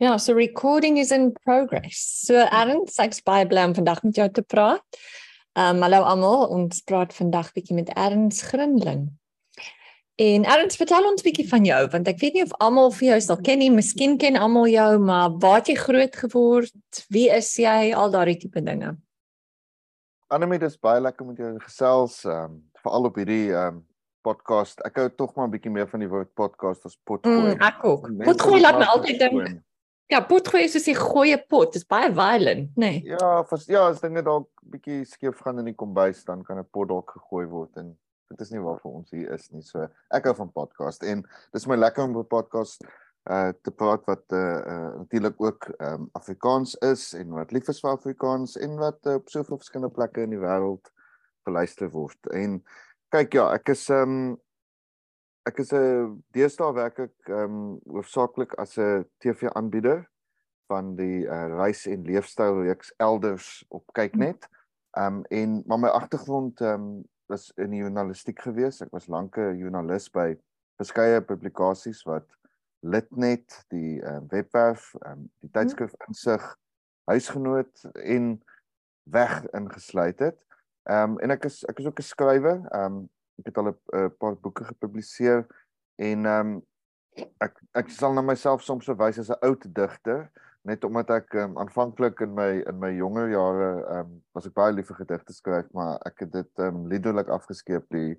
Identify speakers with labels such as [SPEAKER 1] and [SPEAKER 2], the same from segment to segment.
[SPEAKER 1] Ja, so recording is in progress. So Ernst, ek's baie bly om vandag met jou te praat. Ehm um, hallo almal, ons praat vandag bietjie met Ernst Grinling. En Ernst, vertel ons bietjie van jou want ek weet nie of almal vir jou sal ken nie. Miskien ken almal jou, maar waar het jy groot geword? Wie is jy? Al daardie tipe dinge.
[SPEAKER 2] Anemie, dis baie lekker met jou gesels, ehm um, veral op hierdie ehm um, podcast. Ek hou tog maar 'n bietjie meer van die woord podcast as potgooi.
[SPEAKER 1] Mm, ek ook. Potgooi laat my altyd dink Ja, potgooi is soos 'n goeie pot. Dit is baie violent, nê? Nee.
[SPEAKER 2] Ja, vir ja, as dinge dalk bietjie skeef gaan in die kombuis, dan kan 'n pot dalk gegooi word en dit is nie waarvoor ons hier is nie. So ek hou van podcast en dis my lekker om 'n podcast uh te praat wat uh, uh natuurlik ook um Afrikaans is en wat lief is vir Afrikaans en wat uh, op soveel verskillende plekke in die wêreld geluister word. En kyk ja, ek is um ek is 'n deesdae werk ek ehm um, hoofsaaklik as 'n TV-aanbieder van die uh, reis en leefstyl reeks elders op kyknet. Ehm um, en maar my agtergrond ehm um, was in die journalistiek gewees. Ek was lank 'n joernalis by verskeie publikasies wat Litnet, die uh, webwerf, ehm um, die tydskrif insig, huisgenoot en weg ingesluit het. Ehm um, en ek is ek is ook 'n skrywer. Ehm um, ek het al 'n uh, paar boeke gepubliseer en ehm um, ek ek sal na myself soms verwys as 'n oud digter net omdat ek um, aanvanklik in my in my jonger jare ehm um, was ek baie lief vir gedigte skryf maar ek het dit ehm um, liderlik afgeskeep die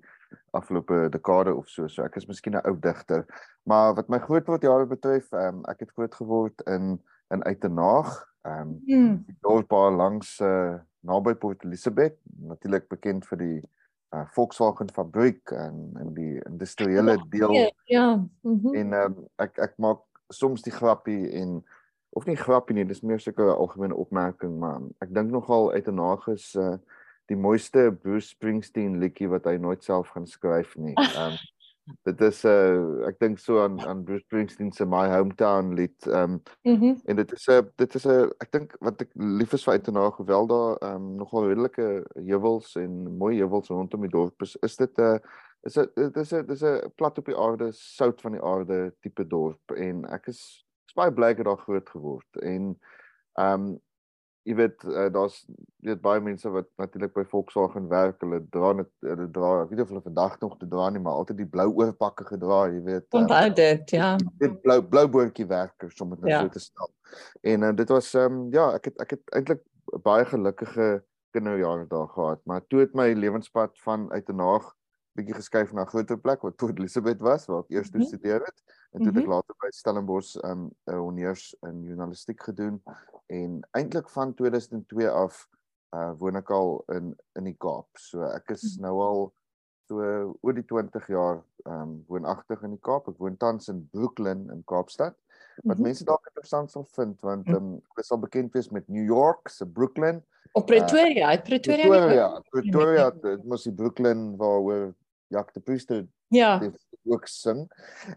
[SPEAKER 2] afgelope dekade of so so ek is miskien 'n oud digter maar wat my grootword jare betref ehm um, ek het groot geword in in Uitenaag ehm um, hmm. dorp langs uh, naby Port Elizabeth natuurlik bekend vir die uh, Volkswagen fabriek en in die industriële deel.
[SPEAKER 1] Ja. ja. Mm -hmm.
[SPEAKER 2] En um, ek ek maak soms die grappie en of nie grappie nie, dis meer sulke algemene opmerking, maar ek dink nogal uit 'n nages uh, die mooiste Bruce Springsteen liedjie wat hy nooit self gaan skryf nie. Um dit is 'n uh, eh, ek dink so aan aan Bruce Springsteen se My Hometown lied. Um mm -hmm. en dit is 'n dit is 'n ek dink wat ek lief is vir Uitenaag hoewel daar um nogal redelike heuwels en mooi heuwels rondom die dorp is. Is dit 'n uh, is dit dit is 'n dis 'n plat op die aarde, sout van die aarde tipe dorp en ek is, is baie bly ek daar groot geword en um jy weet uh, daar's weet baie mense wat natuurlik by Volkswagen werk, hulle dra net hulle dra, ek weet nie of hulle vandag nog te dra nie, maar altyd die blou oorpakke gedra, jy weet.
[SPEAKER 1] Eh, Onthou uh, dit, ja.
[SPEAKER 2] Dit blou blou boortjie werkers om dit nou ja. so te stel. En uh, dit was ehm um, ja, ek het ek het eintlik baie gelukkige kinderjare daar gehad, maar toe het my lewenspad van uit 'n naag bietjie geskuif na 'n groter plek wat Port Elizabeth was waar ek eers mm -hmm. gestudeer het en toe -hmm. ek later by Stellenbosch um ehm, 'n honneurs in journalistiek gedoen en eintlik van 2002 af uh woon ek al in in die Kaap. So ek is -hmm. nou al so oor die 20 jaar um woonagtig in die Kaap. Ek woon tans in Brooklyn in Kaapstad. Wat mm -hmm. mense dalk interessant sal vind want um ek sal bekend wees met New York se Brooklyn.
[SPEAKER 1] Op Pretoria, uh, Pretoria.
[SPEAKER 2] Pretoria, Pretoria, dit mos die Brooklyn waar Jak de Priester
[SPEAKER 1] ja
[SPEAKER 2] ook sing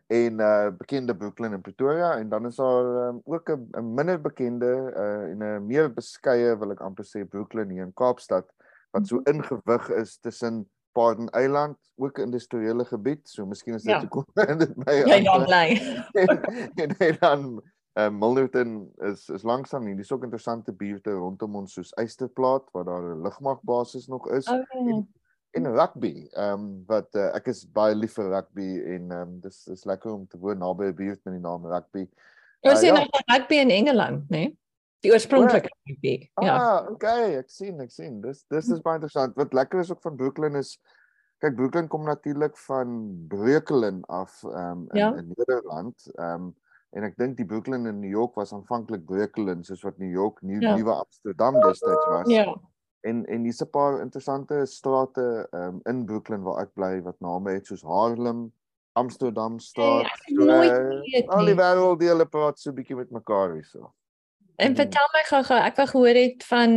[SPEAKER 2] en uh bekende Brooklyn in Pretoria en dan is daar um, ook 'n minder bekende uh en 'n meer beskeie wil ek amper sê Brooklyn hier in Kaapstad wat so mhm. ingewig is tussen Pardon Eiland ook 'n industriële gebied so miskien is dit
[SPEAKER 1] ja.
[SPEAKER 2] kom in dit my
[SPEAKER 1] Ja ja bly
[SPEAKER 2] en, en dan uh, Milnerton is is langsaan hier dis ook interessante buurte rondom ons soos Eysterplaat waar daar 'n lugmagbasis nog is
[SPEAKER 1] okay. en,
[SPEAKER 2] en rugby. Ehm um, wat uh, ek is baie lief vir rugby en ehm um, dis is lekker om te woon naby 'n buurt met die naam rugby.
[SPEAKER 1] Jy uh, sien ja. nog rugby in Engeland, né? Nee? Die oorspronklike rugby.
[SPEAKER 2] Ja. Ah, okay, ek sien, ek sien. Dis dis is baie interessant. Wat lekker is ook van Brooklyn is kyk Brooklyn kom natuurlik van Brooklyn af ehm um, in, ja. in Nederland. Ehm um, en ek dink die Brooklyn in New York was aanvanklik Brooklyn soos wat New York New ja. Nuwe Amsterdam destyds was.
[SPEAKER 1] Ja
[SPEAKER 2] en en hier's 'n paar interessante strate um, in Brooklyn waar ek bly wat name het soos Harlem, Amsterdam straat.
[SPEAKER 1] Hey,
[SPEAKER 2] al die wêreld dele praat so 'n bietjie met mekaar hierso.
[SPEAKER 1] En hmm. vertel my gou-gou, ek wou gehoor het van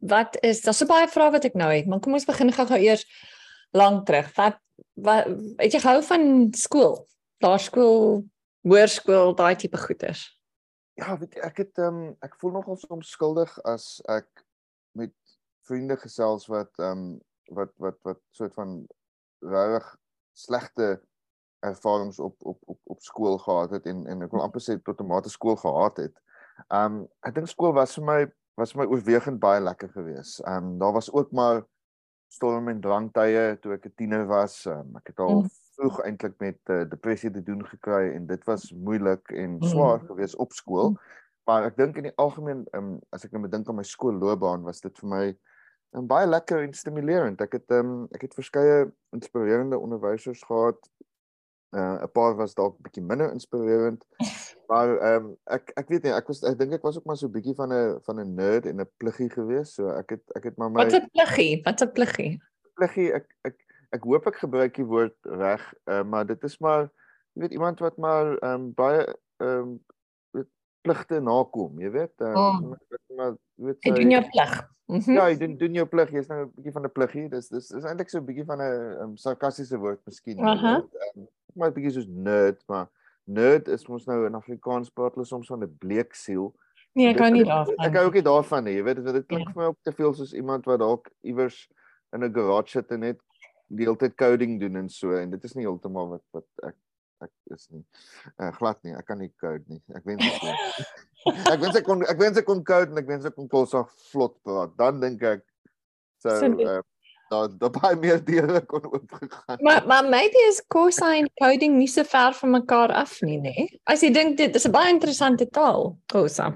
[SPEAKER 1] wat is, daar's so baie vrae wat ek nou het, maar kom ons begin gou-gou eers lank terug. Wat wat het jy gehou van skool? Laerskool, hoërskool, daai tipe goeters?
[SPEAKER 2] Ja, weet jy, ek het ehm um, ek voel nogal soms skuldig as ek met vriende gesels wat ehm um, wat wat wat soort van regtig slegte ervarings op op op op skool gehad het en en ek wil amper sê tot 'n mate skool gehaat het. Um ek dink skool was vir my was vir my oorwegend baie lekker geweest. Um daar was ook maar storm en dranktye toe ek 'n tiener was. Um, ek het al mm. vroeg eintlik met uh, depressie te doen gekry en dit was moeilik en mm. swaar geweest op skool. Maar ek dink in die algemeen um, as ek nou dink aan my skoolloopbaan was dit vir my um, baie lekker en stimulerend. Ek het um, ek het verskeie inspirerende onderwysers gehad. Uh, 'n paar was dalk bietjie minder inspirerend. Maar ehm um, ek ek weet nie, ek was ek dink ek was ook maar so bietjie van 'n van 'n nerd en 'n pluggie geweest. So ek het ek het maar my
[SPEAKER 1] Wat 'n pluggie? Wat 'n pluggie?
[SPEAKER 2] Pluggie, ek ek ek hoop ek gebruik die woord reg, uh, maar dit is maar jy weet iemand wat maar ehm um, baie ehm um, pligte nakom, jy weet. Um,
[SPEAKER 1] oh. maar jy weet jy doen jou plig.
[SPEAKER 2] Mm -hmm. Ja, jy doen doen jou plig. Jy's nou 'n bietjie van 'n pluggie. Dis dis is eintlik so 'n bietjie van 'n um, sarkastiese woord miskien. Uh -huh. um, maar 'n bietjie soos nerd, maar nerd is mos nou in Afrikaans praat hulle soms van 'n bleek siel.
[SPEAKER 1] Nee, ek kan nie daarvan.
[SPEAKER 2] Ek hou ook nie daarvan nie. Jy weet dit klink ja. vir my ook te veel soos iemand wat dalk iewers in 'n garage sit en net die hele tyd coding doen en so en dit is nie heeltemal wat wat ek ek is nie uh, glad nie. Ek kan nie code nie. Ek wens ek kon. ek wens ek kon ek wens ek kon code en ek wens ek kon kos vlot praat. Dan dink ek so, uh, daar daar baie meer deure kon oopgegaan.
[SPEAKER 1] Maar maar maybe is cosine coding nie so ver van mekaar af nie, nê? Nee? As jy dink dit is 'n baie interessante taal, cosa.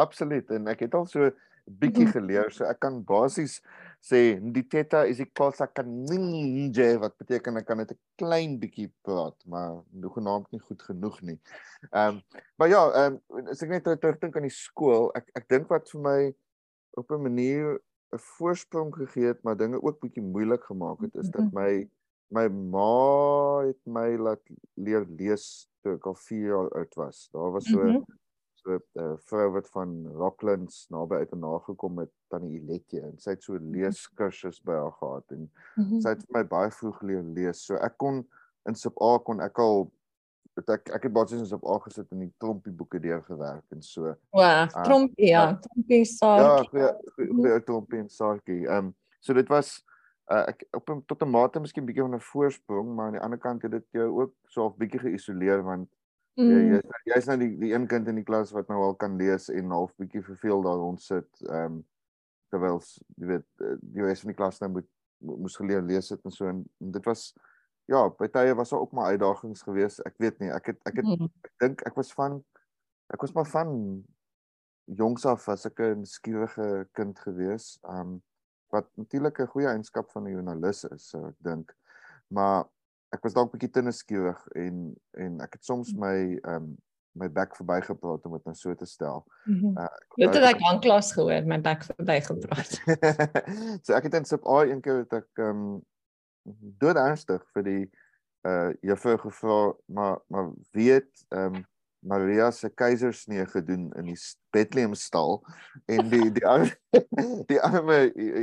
[SPEAKER 2] Absoluut en ek het al so bietjie mhm. geleer, so ek kan basies sê die teta is die cosa kan ninja wat beteken ek kan net 'n klein bietjie praat, maar nog genaamd nie goed genoeg nie. Ehm um, maar ja, ehm um, as ek net terugdink aan die skool, ek ek dink wat vir my op 'n manier 'n voorsprong gegee het, maar dinge ook bietjie moeilik gemaak het, is dat mhm. my my ma het my laat leer lees toe ek al 4 jaar oud was. Daar was so mm -hmm. So 'n uh, vrou wat van Rocklands naby uit en nagekom het tannie Iletje en sy het so mhm. leeskursus by haar gehad en mm -hmm. sy het vir my baie vroeg geleer lees. So ek kon in sub A kon ek al het ek ek het basies op aangesit in die trompie boeke deur gewerk en so.
[SPEAKER 1] Wow, uh, trompie ja, uh, trompie
[SPEAKER 2] saartjie. Ja, goeie goeie trompie en saartjie. Ehm um, so dit was uh, ek op tot 'n mate miskien bietjie van 'n voorsprong, maar aan die ander kant het dit jou ook so half bietjie geïsoleer want mm. jy jy's jy's nou die die een kind in die klas wat nou al kan lees en half bietjie verveel daar rond sit. Ehm um, terwyl jy weet die res van die klas nou moet moes geleer lees het en so en, en dit was ja, by tye was daar ook maar uitdagings geweest. Ek weet nie, ek het ek het mm. ek dink ek was van ek was maar van jongs af as ek 'n skielige kind geweest. Um wat natuurlik 'n goeie eienskap van 'n joernalis is, so ek dink. Maar ek was dalk bietjie te nuuskierig en en ek het soms my um my bek verbygepraat om dit nou so te stel.
[SPEAKER 1] Mm uh, dit het ek aanklas gehoor, my bek verbygepraat.
[SPEAKER 2] so ek het in sub A een keer het ek um dood ernstig vir die uh juffrou gevra maar maar weet ehm um, Maria se keisersnee gedoen in die Bethlehem stal en die die arme die arme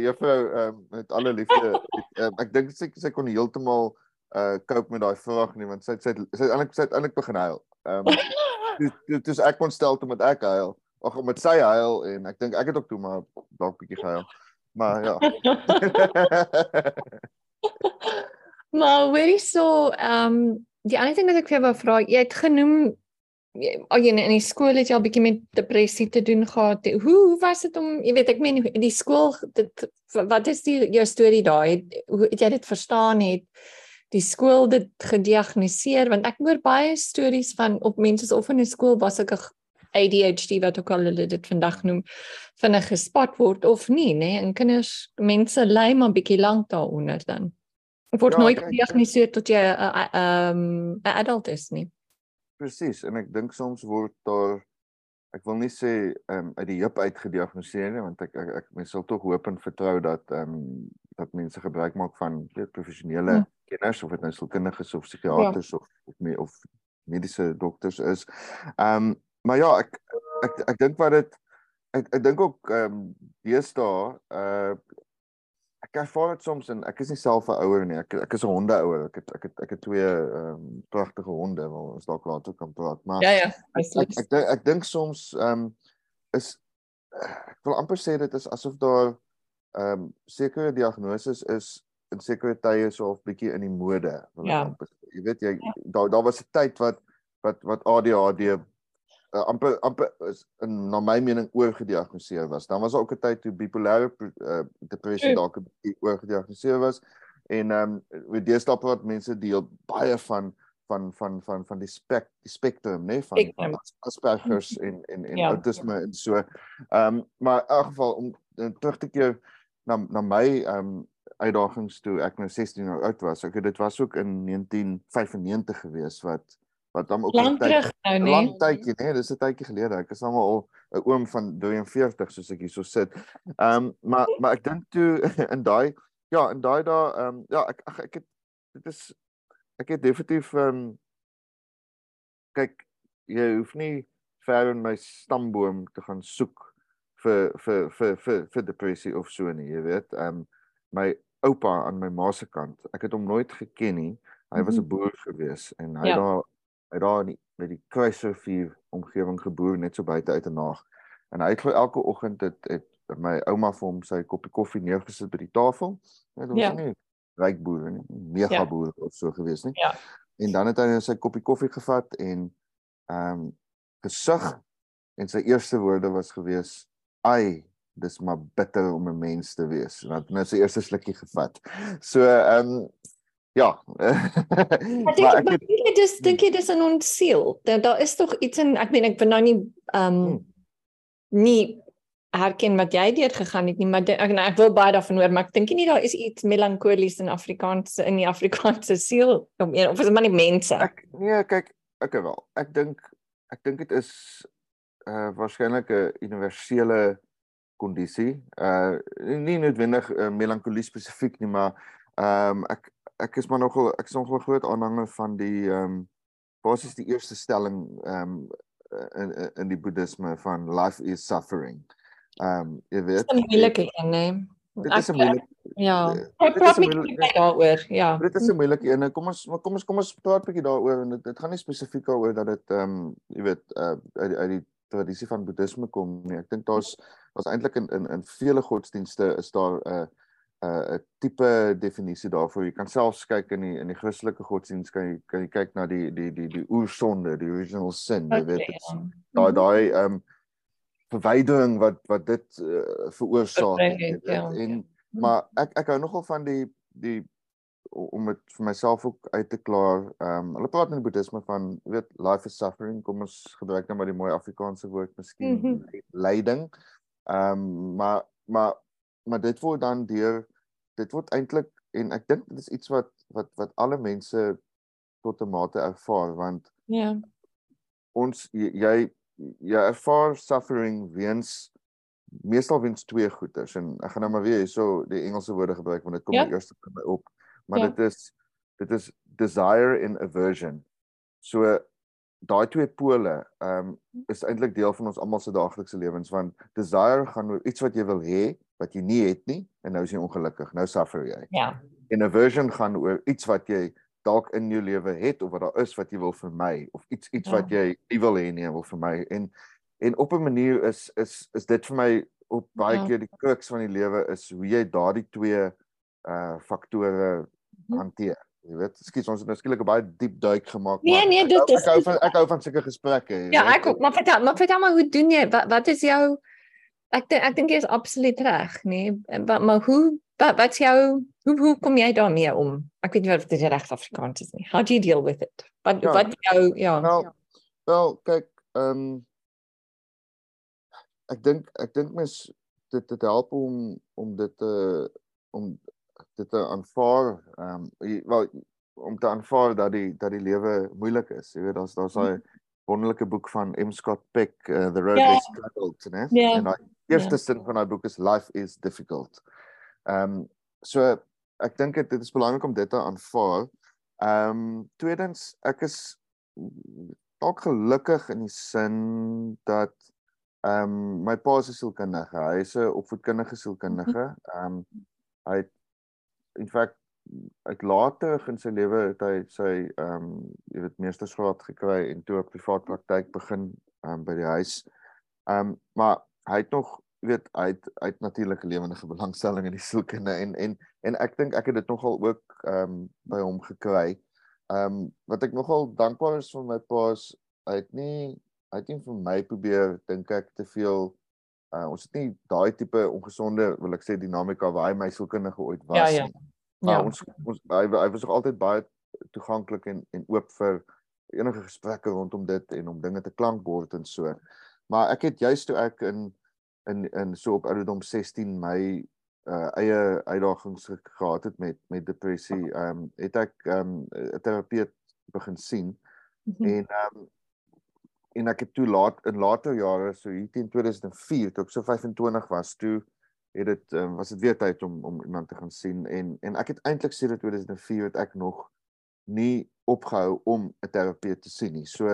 [SPEAKER 2] juffrou ehm um, met alle liefde um, ek dink sy sy kon heeltemal uh cope met daai vraag nie want sy sy sy eintlik sy eintlik begin huil. Ehm um, dis dis ek kon stel toe met ek huil. Ag met sy huil en ek dink ek het ook toe maar dalk bietjie gehuil. Maar ja.
[SPEAKER 1] maar hoorie so, ehm um, die ander ding wat ek vir jou wou vra, jy het genoem al jy in die skool het jy al bietjie met depressie te doen gehad. Hoe hoe was dit om, jy weet ek meen die skool dit wat is die jou storie daai? Hoe het jy dit verstaan het? Die skool dit gediagnoseer want ek hoor baie stories van op mense of in 'n skool was ek ADHD wat ook al hulle dit vandag noem vinnig gespot word of nie nê en kinders mense ly maar bietjie lank daaronder dan word ja, nooit gediagnoseer tot jy 'n uh, um 'n adult is nie.
[SPEAKER 2] Presies en ek dink soms word daar ek wil nie sê um uit die heup uit gediagnoseer nie want ek ek, ek mense sal tog hoop en vertrou dat um dat mense gebruik maak van weet professionele hmm. kenners of dit nou sielkundiges of psigiaters ja. of of me of mediese dokters is. Um maar ja, ek ek ek dink wat dit ek ek dink ook ehm um, deesdae uh ek ervaar dit soms en ek is nie self 'n ouer nie. Ek ek is 'n hondeouer. Ek het ek het ek het twee ehm um, pragtige honde wat ons dalk later kan praat. Maar
[SPEAKER 1] Ja ja,
[SPEAKER 2] ek ek, ek, ek, ek dink soms ehm um, is ek wil amper sê dit is asof daar ehm um, sekere diagnoses is in sekere tye so of bietjie in die mode.
[SPEAKER 1] Ja.
[SPEAKER 2] Jy weet jy daar daar was 'n tyd wat wat wat ADHD uh, amper amper is in na my mening oorgediagnoseer was. Dan was daar ook 'n tyd toe bipolêre uh, depressie dalk 'n bietjie oorgediagnoseer was en ehm um, deesdae wat mense deel baie van van van van van die spek die spektrum nê nee, van, van Asperger's en en en ja. autisme en so. Ehm um, maar in elk geval om terug te keer na na my ehm um, uitdagings toe ek nou 16 jaar oud was. Ek dit was ook in 1995 gewees wat wat dan ook
[SPEAKER 1] lang terug nou
[SPEAKER 2] nee. Lang tydjie nê, nee, dis 'n tydjie gelede. Ek is nou al 'n oom van 43 soos ek hierso sit. Ehm um, maar maar ek dink toe in daai ja, in daai daai ehm um, ja, ek ag ek het dit is ek het definitief ehm um, kyk jy hoef nie ver in my stamboom te gaan soek vir vir vir vir vir depressie of so nie, jy weet. Ehm um, my oupa aan my ma se kant, ek het hom nooit geken nie. Hy was 'n mhm. boer gewees en hy ja. daar hy daar in by die Kruisrivier omgewing geboer net so buite uit 'n naag. En hy het elke oggend het, het my ouma vir hom sy koppie koffie neergesit by die tafel. Dit was ja. nie ryk boer nie, mega ja. boer of so gewees nie.
[SPEAKER 1] Ja.
[SPEAKER 2] En dan het hy sy koppie koffie gevat en ehm um, gesug en sy eerste woorde was gewees: "Ai, dis maar bitter om 'n mens te wees." Want nou sy eerste slukkie gevat. So ehm um, ja.
[SPEAKER 1] maar ek dink dis dink jy dis in ons siel. Daar daar is tog iets in ek meen ek ben nou nie ehm um, hmm. nie herken wat jy deur gegaan het nie, maar ek nou, ek wil baie daarvan hoor, maar ek dink nie daar is iets melankolies in Afrikaans in die Afrikaanse siel om een of is dit maar nie mense.
[SPEAKER 2] Ek nee, kyk, ek wel. Ek dink ek dink dit is uh waarskynlik 'n universele kondisie. Uh nie noodwendig uh, melankolie spesifiek nie, maar ehm um, ek ek is maar nogal ek is nogal groot aanhanger van die ehm um, basies die eerste stelling ehm um, in in die boeddhisme van life is suffering. Ehm um, jy weet.
[SPEAKER 1] Dit is 'n moeilike een, né?
[SPEAKER 2] Dit is 'n moeilike
[SPEAKER 1] Ja. Ek praat net daaroor. Ja.
[SPEAKER 2] Dit is 'n moeilike een. Kom ons kom ons kom ons praat 'n bietjie daaroor en dit dit gaan nie spesifiek daaroor dat dit ehm um, jy weet uh uit die, uit die tradisie van boeddhisme kom nie. Ek dink daar's daar's eintlik in in in vele godsdienste is daar 'n uh, 'n uh, tipe definisie daarvoor. Jy kan selfs kyk in die in die Christelike godsdienst kan jy kan jy kyk na die die die die oorsonde, die original sin, jy weet dit. Ja. Daai daai ehm um, verwydering wat wat dit uh, veroorsaak het, ja. en hm. maar ek ek hou nogal van die die om dit vir myself ook uit te klaar. Ehm um, hulle praat in die boeddhisme van weet life is suffering, kom ons gebruik nou maar die mooi Afrikaanse woord miskien mm -hmm. lyding. Ehm um, maar maar maar dit word dan deur dit word eintlik en ek dink dit is iets wat wat wat alle mense tot 'n mate ervaar want
[SPEAKER 1] ja.
[SPEAKER 2] Ons jy jy ervaar suffering weens meestal weens twee goeters en ek gaan nou maar weer hierso die Engelse woorde gebruik want dit kom ja. die eerste by my op maar ja. dit is dit is desire en aversion so daai twee pole ehm um, is eintlik deel van ons almal se daaglikse lewens want desire gaan oor iets wat jy wil hê wat jy nie het nie en nou is jy ongelukkig nou suffer jy
[SPEAKER 1] ja
[SPEAKER 2] en aversion gaan oor iets wat jy dalk in jou lewe het of wat daar is wat jy wil vermy of iets iets ja. wat jy nie wil hê nie wil vermy en en op 'n manier is is is dit vir my op baie ja. keer die crux van die lewe is hoe jy daardie twee uh faktore hm. hanteer jy weet skiet ons het nou skielik 'n baie diep duik gemaak
[SPEAKER 1] nee nee dit
[SPEAKER 2] is ek hou van ek hou van sulke gesprekke
[SPEAKER 1] ja weet? ek ook maar vertel maar vertel maar hoe doen jy wat wat is jou ek ek dink jy is absoluut reg nee maar, maar hoe wat wat jou hoe hoe kom jy daarmee om? Ek weet nie of dit reg Afrikaans is nie. How do you deal with it? Wat ja, wat jou ja.
[SPEAKER 2] Wel, wel kyk, ehm um, ek dink ek dink mens dit dit help om om dit te om dit te aanvaar ehm um, wel om te aanvaar dat die dat die lewe moeilik is. Jy weet daar's daar's daai mm. wonderlike boek van M Scott Peck uh, The Road yeah. Less Traveled, né?
[SPEAKER 1] Yeah. En
[SPEAKER 2] die eerste yeah. sin van daai boek is life is difficult. Ehm um, so ek dink dit is belangrik om dit te aanvaar. Ehm um, tweedens ek is dalk gelukkig in die sin dat ehm um, my pa is 'n sielkundige. Hy is 'n opvoedkundige sielkundige. Ehm um, hy het in feite ek later in sy lewe het hy sy ehm um, jy weet meestersgraad gekry en toe 'n privaat praktyk begin ehm um, by die huis. Ehm um, maar hy het nog weet uit uit natuurlike lewendige belangstelling in die sielkunde en en en ek dink ek het dit nogal ook ehm um, by hom gekry. ehm um, wat ek nogal dankbaar is vir my pa is hy het nie hy het nie vir my probeer dink ek te veel uh, ons het nie daai tipe ongesonde wil ek sê dinamika waar hy my sielkundige ooit was
[SPEAKER 1] ja, ja.
[SPEAKER 2] Maar ja. ons ons hy, hy was nog altyd baie toeganklik en en oop vir enige gesprekke rondom dit en om dinge te klankbord en so. Maar ek het juist toe ek in in in so op ouderdom 16 my uh eie uitdagings gehad het met met depressie, ehm um, het ek ehm um, 'n terapeut begin sien mm -hmm. en ehm um, en ek het toe laat in later jare so hier teen 2004 toe ek so 25 was toe het dit um, was dit weer tyd om om iemand te gaan sien en en ek het eintlik sedert 2004 het ek nog nie opgehou om 'n terapeut te sien nie. So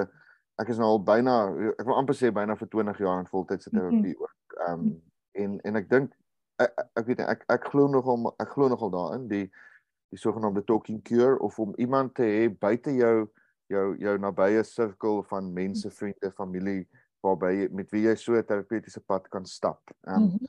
[SPEAKER 2] ek is nou al byna ek wil amper sê byna vir 20 jaar in voltydse mhm. terapie mm -hmm. ook. Ehm um, en en ek dink ek, ek weet ek ek glo nogal ek glo nogal daarin die die sogenaamde talking cure of om iemand te hê buite jou jou jou nabye sirkel van mense, vriende, familie waarby met wie jy so 'n terapeutiese pad kan stap. Ehm um, mm -hmm.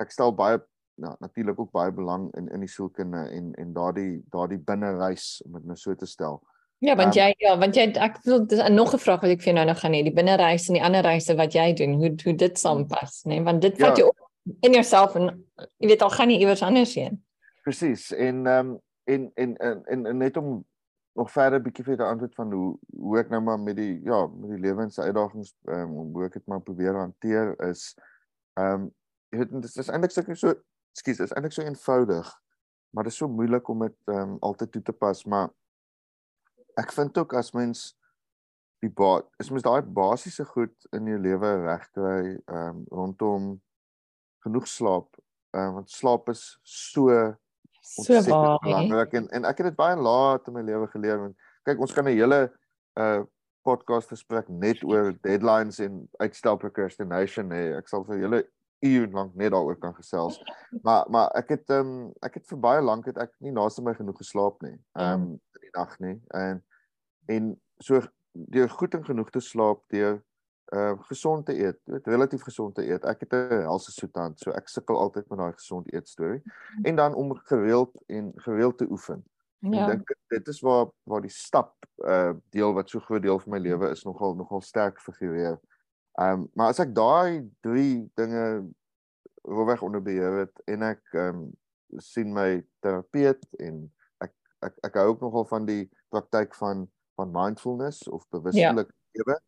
[SPEAKER 2] ek stel baie ja, natuurlik ook baie belang in in die sielkunde en en daardie daardie binnereis om dit nou so te stel.
[SPEAKER 1] Ja, want um, jy ja, want jy ek wil dis nog 'n vraag wat ek vir jou nou nog gaan hê, die binnereis en die ander reise wat jy doen, hoe hoe dit saampas, nê? Nee? Want dit vat ja, jou in jouself en jy weet al gaan jy iewers anders heen.
[SPEAKER 2] Presies. En ehm um, en, en en en en net om nog verder bietjie vir die antwoord van hoe hoe ek nou maar met die ja, met die lewensuitdagings ehm um, hoe ek dit maar probeer hanteer is ehm um, jy weet dit is eintlik sulke so Ekskuus, is eintlik so eenvoudig, maar dit is so moeilik om dit ehm um, altyd toe te pas, maar ek vind ook as mens die ba is mens daai basiese goed in jou lewe regkry ehm um, rondom genoeg slaap, ehm um, want slaap is so
[SPEAKER 1] so belangrik
[SPEAKER 2] en en ek het dit baie laat in my lewe geleer want kyk ons kan 'n hele uh podcast gesprek net oor deadlines en uitstel procrastination hê. Ek sal vir julle uur lank net daaroor kan gesels. Maar maar ek het ehm um, ek het vir baie lank het ek nie naaste my genoeg geslaap nie. Ehm um, nag nie. En en so deur goed en genoeg te slaap, deur ehm uh, gesond te eet, weet relatief gesond te eet. Ek het 'n helse soetant, so ek sukkel altyd met daai gesond eet storie. En dan om gereeld en gereeld te oefen. Ja. Ek dink dit is waar waar die stap uh deel wat so groot deel van my lewe is nogal nogal sterk figureer. Ehm um, maar as ek daai drie dinge roweg onder beheer het en ek ehm um, sien my terapeut en ek ek hou ook nogal van die praktyk van van mindfulness of bewustelik ja. lewe.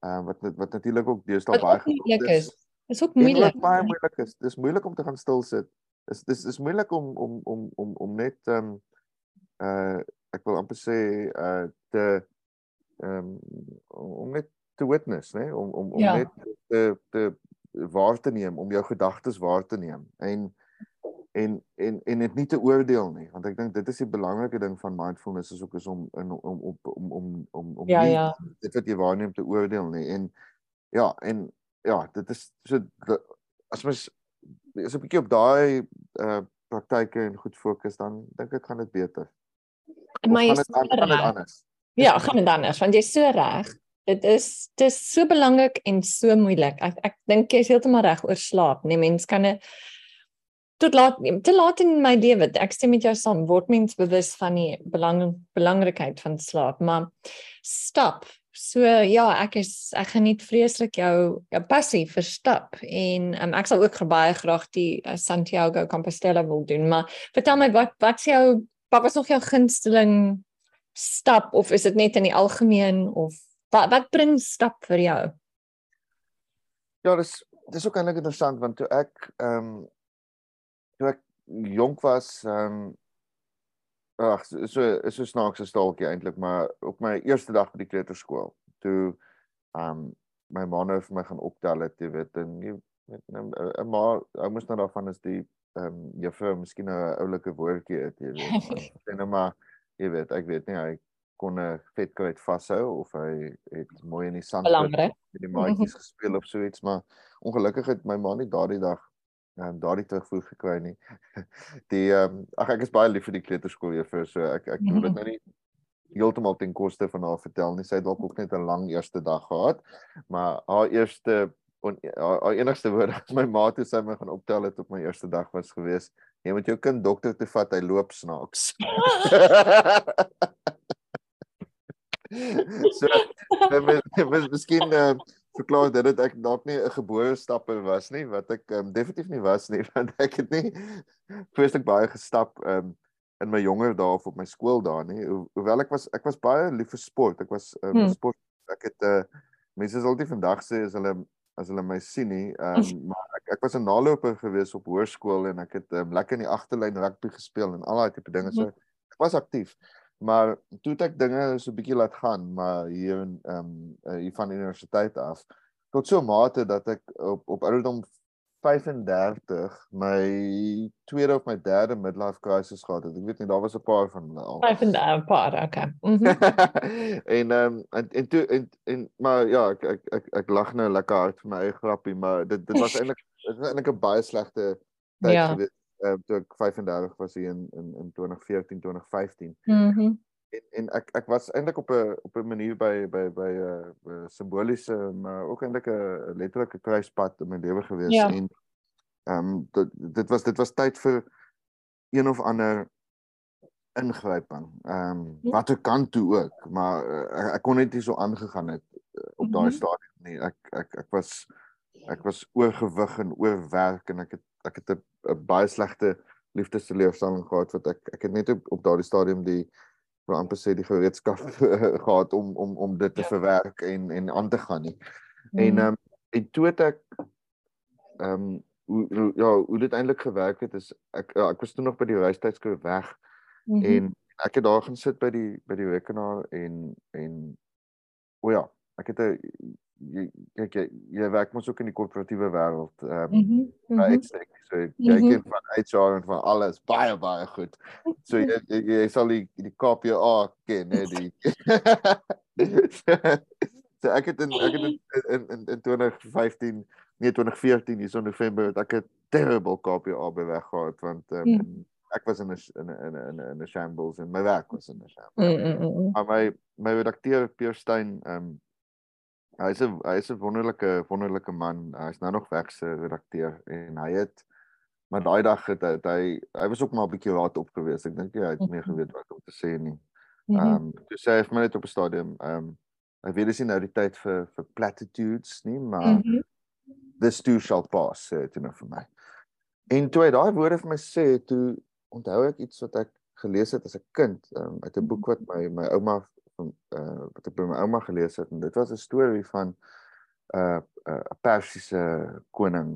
[SPEAKER 2] Ehm um, wat wat natuurlik ook deesdae baie
[SPEAKER 1] moeilik is. Is ook moeilik.
[SPEAKER 2] Baie moeilik is. Dis moeilik om te gaan stil sit. Is dis is moeilik om om om om om net ehm um, uh ek wil amper sê uh te ehm um, om net te witness, né, om om om ja. net te te waar te neem, om jou gedagtes waar te neem en en en en dit nie te oordeel nie, want ek dink dit is die belangrike ding van mindfulness is ook is om in om om om om om om
[SPEAKER 1] ja,
[SPEAKER 2] nie
[SPEAKER 1] ja.
[SPEAKER 2] dit wat jy waarneem te oordeel nie en ja, en ja, dit is so as mens is 'n bietjie op daai uh praktyke en goed fokus dan dink ek gaan dit beter.
[SPEAKER 1] Maar jy is anders. Ja, gaan dit anders want jy's so reg dit is dis so belangrik en so moeilik. Ek ek dink jy is heeltemal reg oor slaap. Nee, mens kan dit tot laat te laat in my lewe. Ek stem met jou saam. Word mens bewus van die belang belangrikheid van slaap, maar stap. So ja, ek is ek geniet vreeslik jou jou passie vir stap en um, ek sal ook baie graag die uh, Santiago Compostela wil doen, maar vertel my wat wat is jou wat was nog jou gunsteling stap of is dit net in die algemeen of Wat wat bring stap vir jou?
[SPEAKER 2] Ja, dis dis ook eintlik interessant want toe ek ehm um, jonk was ehm um, ag so is so snaakse staaltjie eintlik maar op my eerste dag by die kleuterskool toe ehm um, my ma nou vir my gaan optel het jy weet en jy met 'n nou, ma ou moes nou daarvan is die ehm um, juffrou miskien 'n oulike woordjie het jy weet en nou maar jy weet ek weet nie hy kon 'n vetkruid vashou of hy het mooi in die sand met die maatjies gespeel of so iets maar ongelukkig het my ma nie daardie dag um, daardie terugvoer gekry nie. Die ehm um, ag ek is baie lief vir die kleuterskool juffrou so ek ek wil dit nou nie heeltemal ten koste van haar vertel nie. Sy het dalk ook net 'n lang eerste dag gehad. Maar haar eerste en haar, haar enigste woorde aan my ma toe sy my gaan optel het op my eerste dag was gewees: "Jy moet jou kind dokter toe vat, hy loop snaaks." so mis, miskien uh, verklaar dit dat ek dalk nie 'n gebore stapper was nie, wat ek um, definitief nie was nie, want ek het nie voorstek baie gestap um, in my jonger dae of op my skool daar nie. Ho hoewel ek was ek was baie lief vir sport. Ek was um, hmm. sport ek het uh, mense sal dit vandag sê as hulle as hulle my sien nie, um, maar ek ek was 'n naloper gewees op hoërskool en ek het um, lekker in die agterlyn rugby gespeel en al daai tipe dinge so ek was aktief. Maar toe het ek dinge so 'n bietjie laat gaan, maar hier in ehm um, hier van universiteit af tot so mate dat ek op op ouderdom 35 my tweede of my derde midlife crisis gehad het. Ek weet nie daar was 'n paar van hulle al.
[SPEAKER 1] 35 paar, okay. Mm -hmm.
[SPEAKER 2] en ehm um, en en toe en, en maar ja, ek ek ek, ek lag nou lekker hard vir my eie grappie, maar dit dit was eintlik dit was eintlik 'n baie slegte tyd ja. gewees uh, toe ek 35 was hier in in in 2014 2015.
[SPEAKER 1] Mhm. Mm
[SPEAKER 2] en en ek ek was eintlik op 'n op 'n manier by by by 'n uh, uh, simboliese maar ook eintlik 'n letterlike kruispunt in my lewe gewees ja. en ehm um, dit dit was dit was tyd vir een of ander ingryping. Ehm um, ja. wat ek kan toe ook, maar uh, ek, ek kon net nie so aangegaan het uh, op daai mm -hmm. stadium nie. Ek ek ek was ek was oorgewig en oorwerk en ek het ek het 'n baie slegte liefdesteleurstelling gehad wat ek ek het net op, op daardie stadium die wil amper sê die gereedskap gehad om om om dit te ja. verwerk en en aan te gaan nie. Mm. En ehm um, en toe het ek ehm um, hoe ja, hoe dit eintlik gewerk het is ek ja, ek was toe nog by die reistydskrif weg mm -hmm. en ek het daar gaan sit by die by die rekenaar en en o ja, ek het 'n jy kyk jy, jy werk mos ook in die korporatiewe wêreld ehm um, mm -hmm. right so jy mm -hmm. kyk van HR en van alles baie baie goed so jy jy, jy sal die die KPA ken hè die so ek het in ek het in in, in, in 2015 nee 2014 hier so November het ek 'n terrible KPA beweg gehad want um, mm. ek was in 'n in 'n in 'n 'n shambles en my werk was in 'n shambles mm -mm. maar my my redakteur Pierre Stein ehm um, hy's 'n hy's 'n wonderlike wonderlike man. Hy's nou nog weg se redakteur en hy het maar daai dag het hy hy, hy was ook maar 'n bietjie laat op gewees. Ek dink hy het meer mhm. geweet wat om te sê nie. Mhm. Ehm um, toe sê hy vir my net op 'n stadium ehm um, ek weet dis nie nou die tyd vir vir platitudes nie, maar mm -hmm. this too shall pass sê dit nou vir my. En toe hy daai woorde vir my sê, toe onthou ek iets wat ek gelees het as 'n kind um, uit 'n boek wat my my ouma uh wat ek by my ouma gelees het en dit was 'n storie van 'n uh, 'n uh, Persiese koning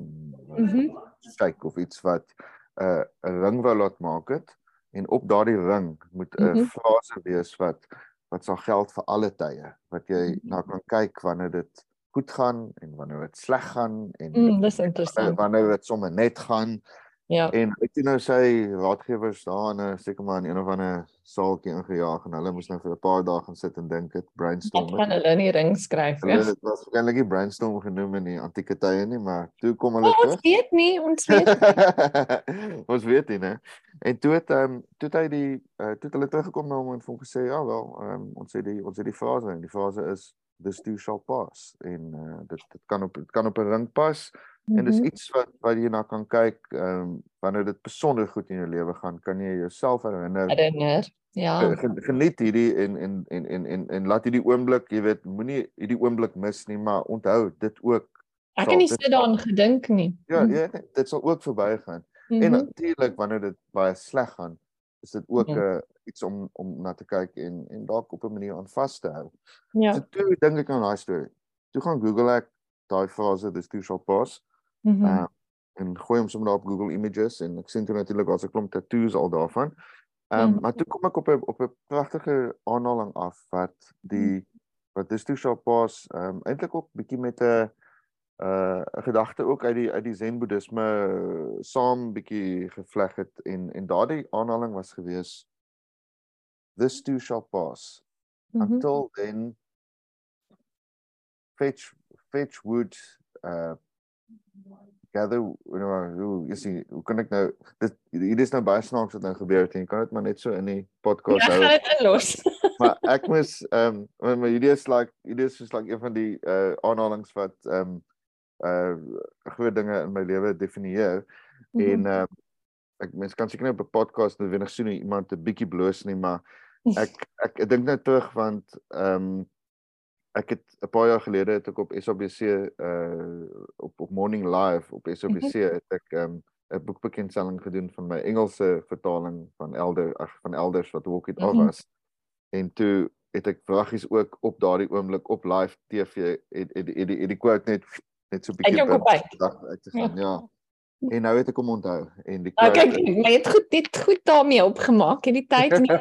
[SPEAKER 1] mm -hmm.
[SPEAKER 2] kyk of iets wat 'n uh, 'n ring wou laat maak het en op daardie ring moet 'n mm -hmm. frase wees wat wat sal geld vir alle tye wat jy mm -hmm. na kan kyk wanneer dit goed gaan en wanneer dit sleg gaan en
[SPEAKER 1] mm, dis interessant
[SPEAKER 2] wanneer dit sommer net gaan
[SPEAKER 1] Ja.
[SPEAKER 2] En ek het nou sy raadgewers daar in 'n seker maar in een of ander saaltjie ingejaag en hulle moes nou vir 'n paar dae gaan sit en dink dit brainstorm.
[SPEAKER 1] Ek kan hulle nie ring skryf
[SPEAKER 2] nie. Dit was waarskynlik nie brainstorm genoem in die antieke tye nie, maar toe kom hulle oh,
[SPEAKER 1] terug. Ons weet nie, ons weet.
[SPEAKER 2] ons weet nie, né? En toe het ehm um, toe het hy die uh, toe het hulle teruggekom na hom en hom gesê, "Ja wel, ehm um, ons het die ons het die fase en die fase is this too shall pass." En uh, dit dit kan op dit kan op 'n ring pas. -hmm. En dis mhm. iets wat wat jy na kan kyk, ehm um, wanneer dit besonder goed in jou lewe gaan, kan jy jouself herinner.
[SPEAKER 1] Herinner. Ja.
[SPEAKER 2] Geniet hierdie en en en en en en laat hierdie oomblik, jy weet, moenie hierdie oomblik mis nie, maar onthou dit ook.
[SPEAKER 1] Ek het nie sit daaraan gedink nie.
[SPEAKER 2] Ja, ja, dit sal ook verbygaan. Mm -hmm. En natuurlik wanneer dit baie sleg gaan, is dit ook 'n ja. uh, iets om om na te kyk en en dalk op 'n manier aan vas te hou.
[SPEAKER 1] Ja.
[SPEAKER 2] So toe dink ek aan daai storie. Toe gaan Google ek daai frase, dis too shall pass.
[SPEAKER 1] Mm -hmm. uh,
[SPEAKER 2] en gooi hom sommer daar op Google Images en ek sien toe natuurlik daar's 'n klomp tattoos al daarvan. Ehm um, mm -hmm. maar toe kom ek op 'n op 'n pragtige aanhaling af wat die -hmm. wat dis toe shop pas ehm um, eintlik ook bietjie met 'n uh 'n gedagte ook uit die uit die Zen Boeddhisme uh, saam bietjie gevleg het en en daardie aanhaling was gewees this too shall pass mm -hmm. until then fetch fetch wood uh gather you know hoe jy sien hoe kan ek nou dit hier is nou baie snaaks wat nou gebeur het en kan dit maar net so in die podcast
[SPEAKER 1] hou. Ja, gaan dit inlos.
[SPEAKER 2] maar ek moes ehm um, maar hierdie is like hierdie is soos like een van die uh aanhalings wat ehm um, uh groot dinge in my lewe definieer mm -hmm. en uh, ek mens kan seker net op 'n podcast net wenig sien iemand 'n bietjie bloos nie maar ek ek, ek dink net terug want ehm um, ek het 'n paar jaar gelede het ek op SABC uh op op Morning Live op SABC mhm. het ek ehm um, 'n boekbekendstelling gedoen van my Engelse vertaling van Elder ag van Elders wat Walk It Off was. Mm -hmm. En toe het ek vragies ook op daardie oomblik op live TV het het die die, die quote net net so 'n bietjie uit te gaan. Ja. ja. En nou het ek hom onthou en die
[SPEAKER 1] okay, kyk, jy het goed dit goed daarmee opgemaak in die tyd nie.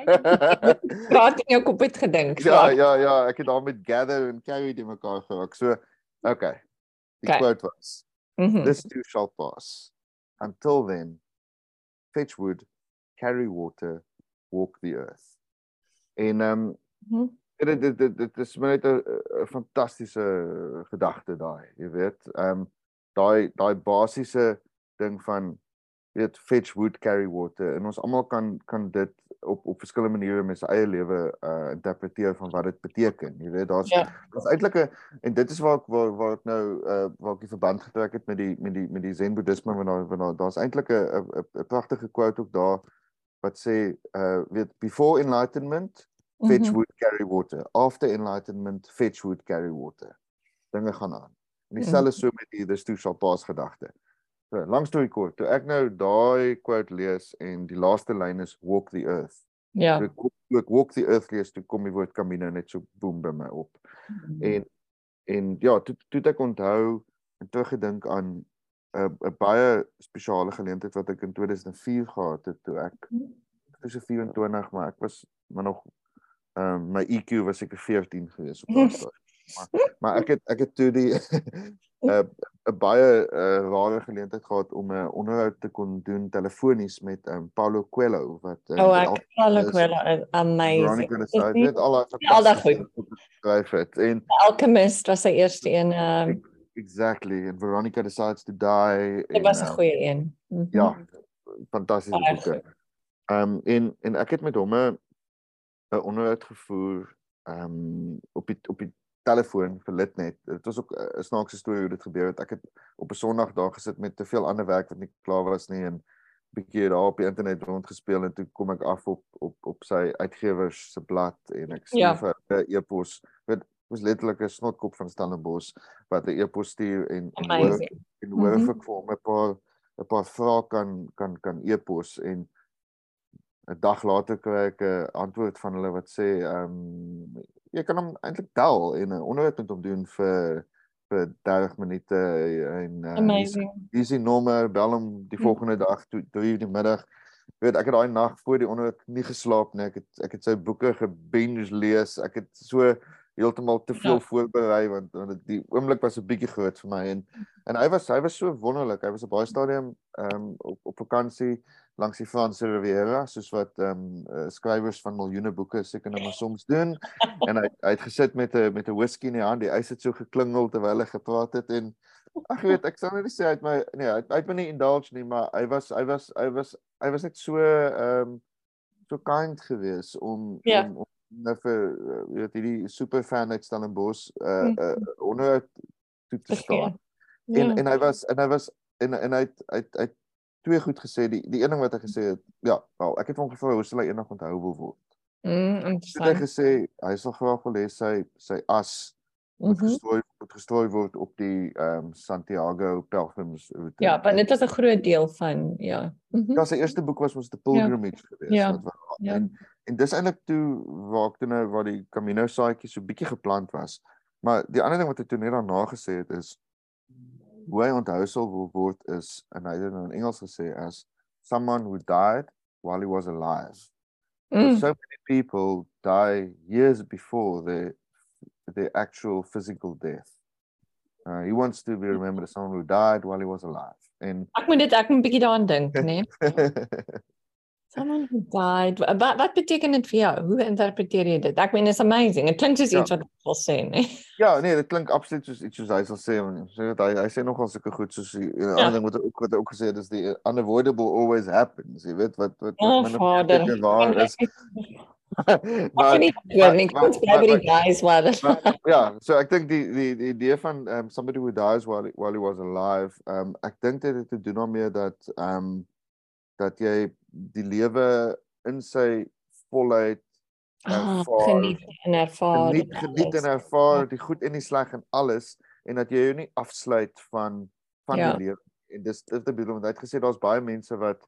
[SPEAKER 1] Praat in jou kop het gedink.
[SPEAKER 2] Ja, ja, ja, ek het daar met gather en carry die mekaar geraak. So, okay. Die okay. quote was mm -hmm. This too shall pass. Until then, fetch wood, carry water, walk the earth. En ehm um, mm dit dit dit dit is net 'n fantastiese gedagte daai, jy weet. Ehm um, daai daai basiese ding van weet fetch wood carry water en ons almal kan kan dit op op verskillende maniere met sy eie lewe uh interpreteer van wat dit beteken. Jy weet daar's ja. daar's eintlik 'n en dit is waar ek waar, waar ek nou uh waar ek die verband getrek het met die met die met die Zen Boeddhisme want daar daar daar's eintlik 'n 'n pragtige quote ook daar wat sê uh weet before enlightenment fetch mm -hmm. wood carry water after enlightenment fetch wood carry water. Dinge gaan aan. En dieselfde mm -hmm. so met die this too shall pass gedagte. So, lang storie kort, toe ek nou daai quote lees en die laaste lyn is walk the earth.
[SPEAKER 1] Ja.
[SPEAKER 2] Toe ek walk the earth lees, toe kom die woord camino net so boom by my op. Mm -hmm. En en ja, toe toe ek onthou en teruggedink aan 'n uh, 'n baie spesiale geleentheid wat ek in 2004 gehad het toe ek toe so 24, maar ek was maar nog ehm um, my EQ was seker 14 gewees op daardie stadium. Maar maar ek het ek het toe die 'n 'n baie uh, rare geleentheid gehad om 'n onderhoud te kon doen telefonies met um, Paulo Coelho wat
[SPEAKER 1] um, Oh, ek, Paulo Coelho is amazing.
[SPEAKER 2] Dit al
[SPEAKER 1] al daai goed
[SPEAKER 2] skryf het. En
[SPEAKER 1] Alchemist was sy eerste een um,
[SPEAKER 2] Exactly. And Veronica decides to die.
[SPEAKER 1] Dit was 'n uh, goeie een.
[SPEAKER 2] Mm -hmm. Ja. Fantastiese boeke. Ehm um, en en ek het met hom 'n 'n onderhoud gevoer ehm um, op die op die telefoon vir Litnet. Dit was ook 'n snaakse storie hoe dit gebeur het. Ek het op 'n Sondag daar gesit met te veel ander werk wat nie klaar was nie en bietjie daar op die internet rondgespeel en toe kom ek af op op op sy uitgewers se blad en ek sien ja. vir 'n e-pos. Dit was letterlik 'n snotkop van Stellenbosch wat 'n e-pos stuur en en hoor en hoor mm -hmm. ek vir hom 'n paar 'n paar vrae kan kan kan e-pos en 'n dag later kry ek 'n antwoord van hulle wat sê ehm um, jy kan hom eintlik tel en 'n onderhoud met hom doen vir vir 30 minute en
[SPEAKER 1] uh,
[SPEAKER 2] dis die nommer bel hom die hm. volgende dag toe toe in die middag. Weet ek het daai nag voor die onderhoud nie geslaap nie. Ek het ek het sy boeke gebinge lees ek het so heeltemal te veel ja. voorberei want want die oomblik was 'n bietjie groot vir my en en hy was hy was so wonderlik. Hy was op baie stadium ehm um, op op vakansie langs die Franse Riviera soos wat ehm um, skrywers van miljoene boeke seker nou maar soms doen en hy hy het gesit met 'n met 'n whisky in die hand die ys het so geklingel terwyl hy gepraat het en ag weet ek sal net sê hy het my nee hy, hy het my nie indulge nie maar hy was hy was hy was hy was net so ehm um, so kind geweest om
[SPEAKER 1] ja.
[SPEAKER 2] om, om nou vir weet hierdie super fan uit Stellenbosch uh, uh mhm. onder toe te staan. Ja. En en hy was en hy was en en hy het hy het, hy het twee goed gesê. Die die een ding wat hy gesê het, ja, wel, ek het hom gevra hoe sal hy eendag onthou wil word.
[SPEAKER 1] Mm, interessant.
[SPEAKER 2] Hy het gesê hy sal graag wil hê sy sy as moet mm -hmm. gestrooi moet gestrooi word op die ehm um, Santiago Pilgrims
[SPEAKER 1] route. Ja, want dit was 'n groot deel van ja.
[SPEAKER 2] Mm -hmm. Ja, sy eerste boek was mos The Pilgrimage ja. geweest
[SPEAKER 1] ja. wat
[SPEAKER 2] ja. en en dis eintlik toe waar ek toe nou waar die Camino saadjie so bietjie geplant was. Maar die ander ding wat hy toe net daarna gesê het is hoe hy onthou sal word is en hy het in Engels gesê as someone who died while he was alive. Mm. So many people die years before the the actual physical death. Uh, he wants to be remembered as someone who died while he was alive. En
[SPEAKER 1] ek moet dit ek moet 'n bietjie daaraan dink, né? Nee? Someone who died. Wat wat beteken dit vir jou? Hoe interpreteer jy dit? Ek meen is amazing. Dit klink soos ja. iets wat hy wil sê, né?
[SPEAKER 2] Ja, nee, dit klink absoluut soos iets soos hy sal sê. So hy hy sê nogal sulke goed soos 'n ja. ander ding wat ook wat ook gesê het is die unavoidable always happens. Jy weet wat wat
[SPEAKER 1] wat oh, my waar is. maar nie nie bly by die guys wat
[SPEAKER 2] ja so ek dink die die die idee van um, somebody who dies while while he was alive um ek dink dit het te doen daarmee dat um dat jy die lewe in sy volheid
[SPEAKER 1] Ah,
[SPEAKER 2] ervaar.
[SPEAKER 1] geniet en ervaar.
[SPEAKER 2] geniet
[SPEAKER 1] en
[SPEAKER 2] geniet en ervaar die goed en die sleg en alles en dat jy jou nie afsluit van van
[SPEAKER 1] Ja.
[SPEAKER 2] die lewe en dis dit te bedoel want hy het gesê daar's baie mense wat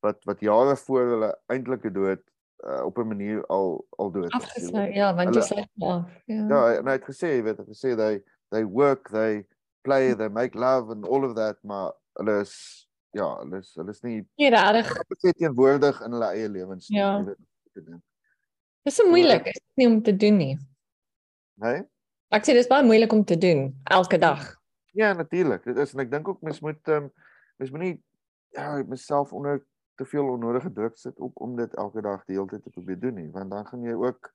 [SPEAKER 2] wat wat jare voor hulle eintlike dood uh, op 'n manier al al dood is.
[SPEAKER 1] Ja, want jy af. Ja.
[SPEAKER 2] Ja, en hy het gesê, jy weet, hy het gesê they they work, they play, they make love and all of that, maar hulle is ja, hulle is hulle is nie
[SPEAKER 1] Nie regtig.
[SPEAKER 2] teenwoordig in hulle eie lewens nie,
[SPEAKER 1] Ja.
[SPEAKER 2] jy weet. wat te doen.
[SPEAKER 1] Dis so moeilik, is dit nie om te doen nie.
[SPEAKER 2] Nee?
[SPEAKER 1] Ek sê dis baie moeilik om te doen elke dag.
[SPEAKER 2] Ja, natuurlik. Dit is en ek dink ook mens moet ehm um, mens moenie ja, myself onder te veel onnodige druk sit ook om dit elke dag die hele tyd te probeer doen nie, want dan gaan jy ook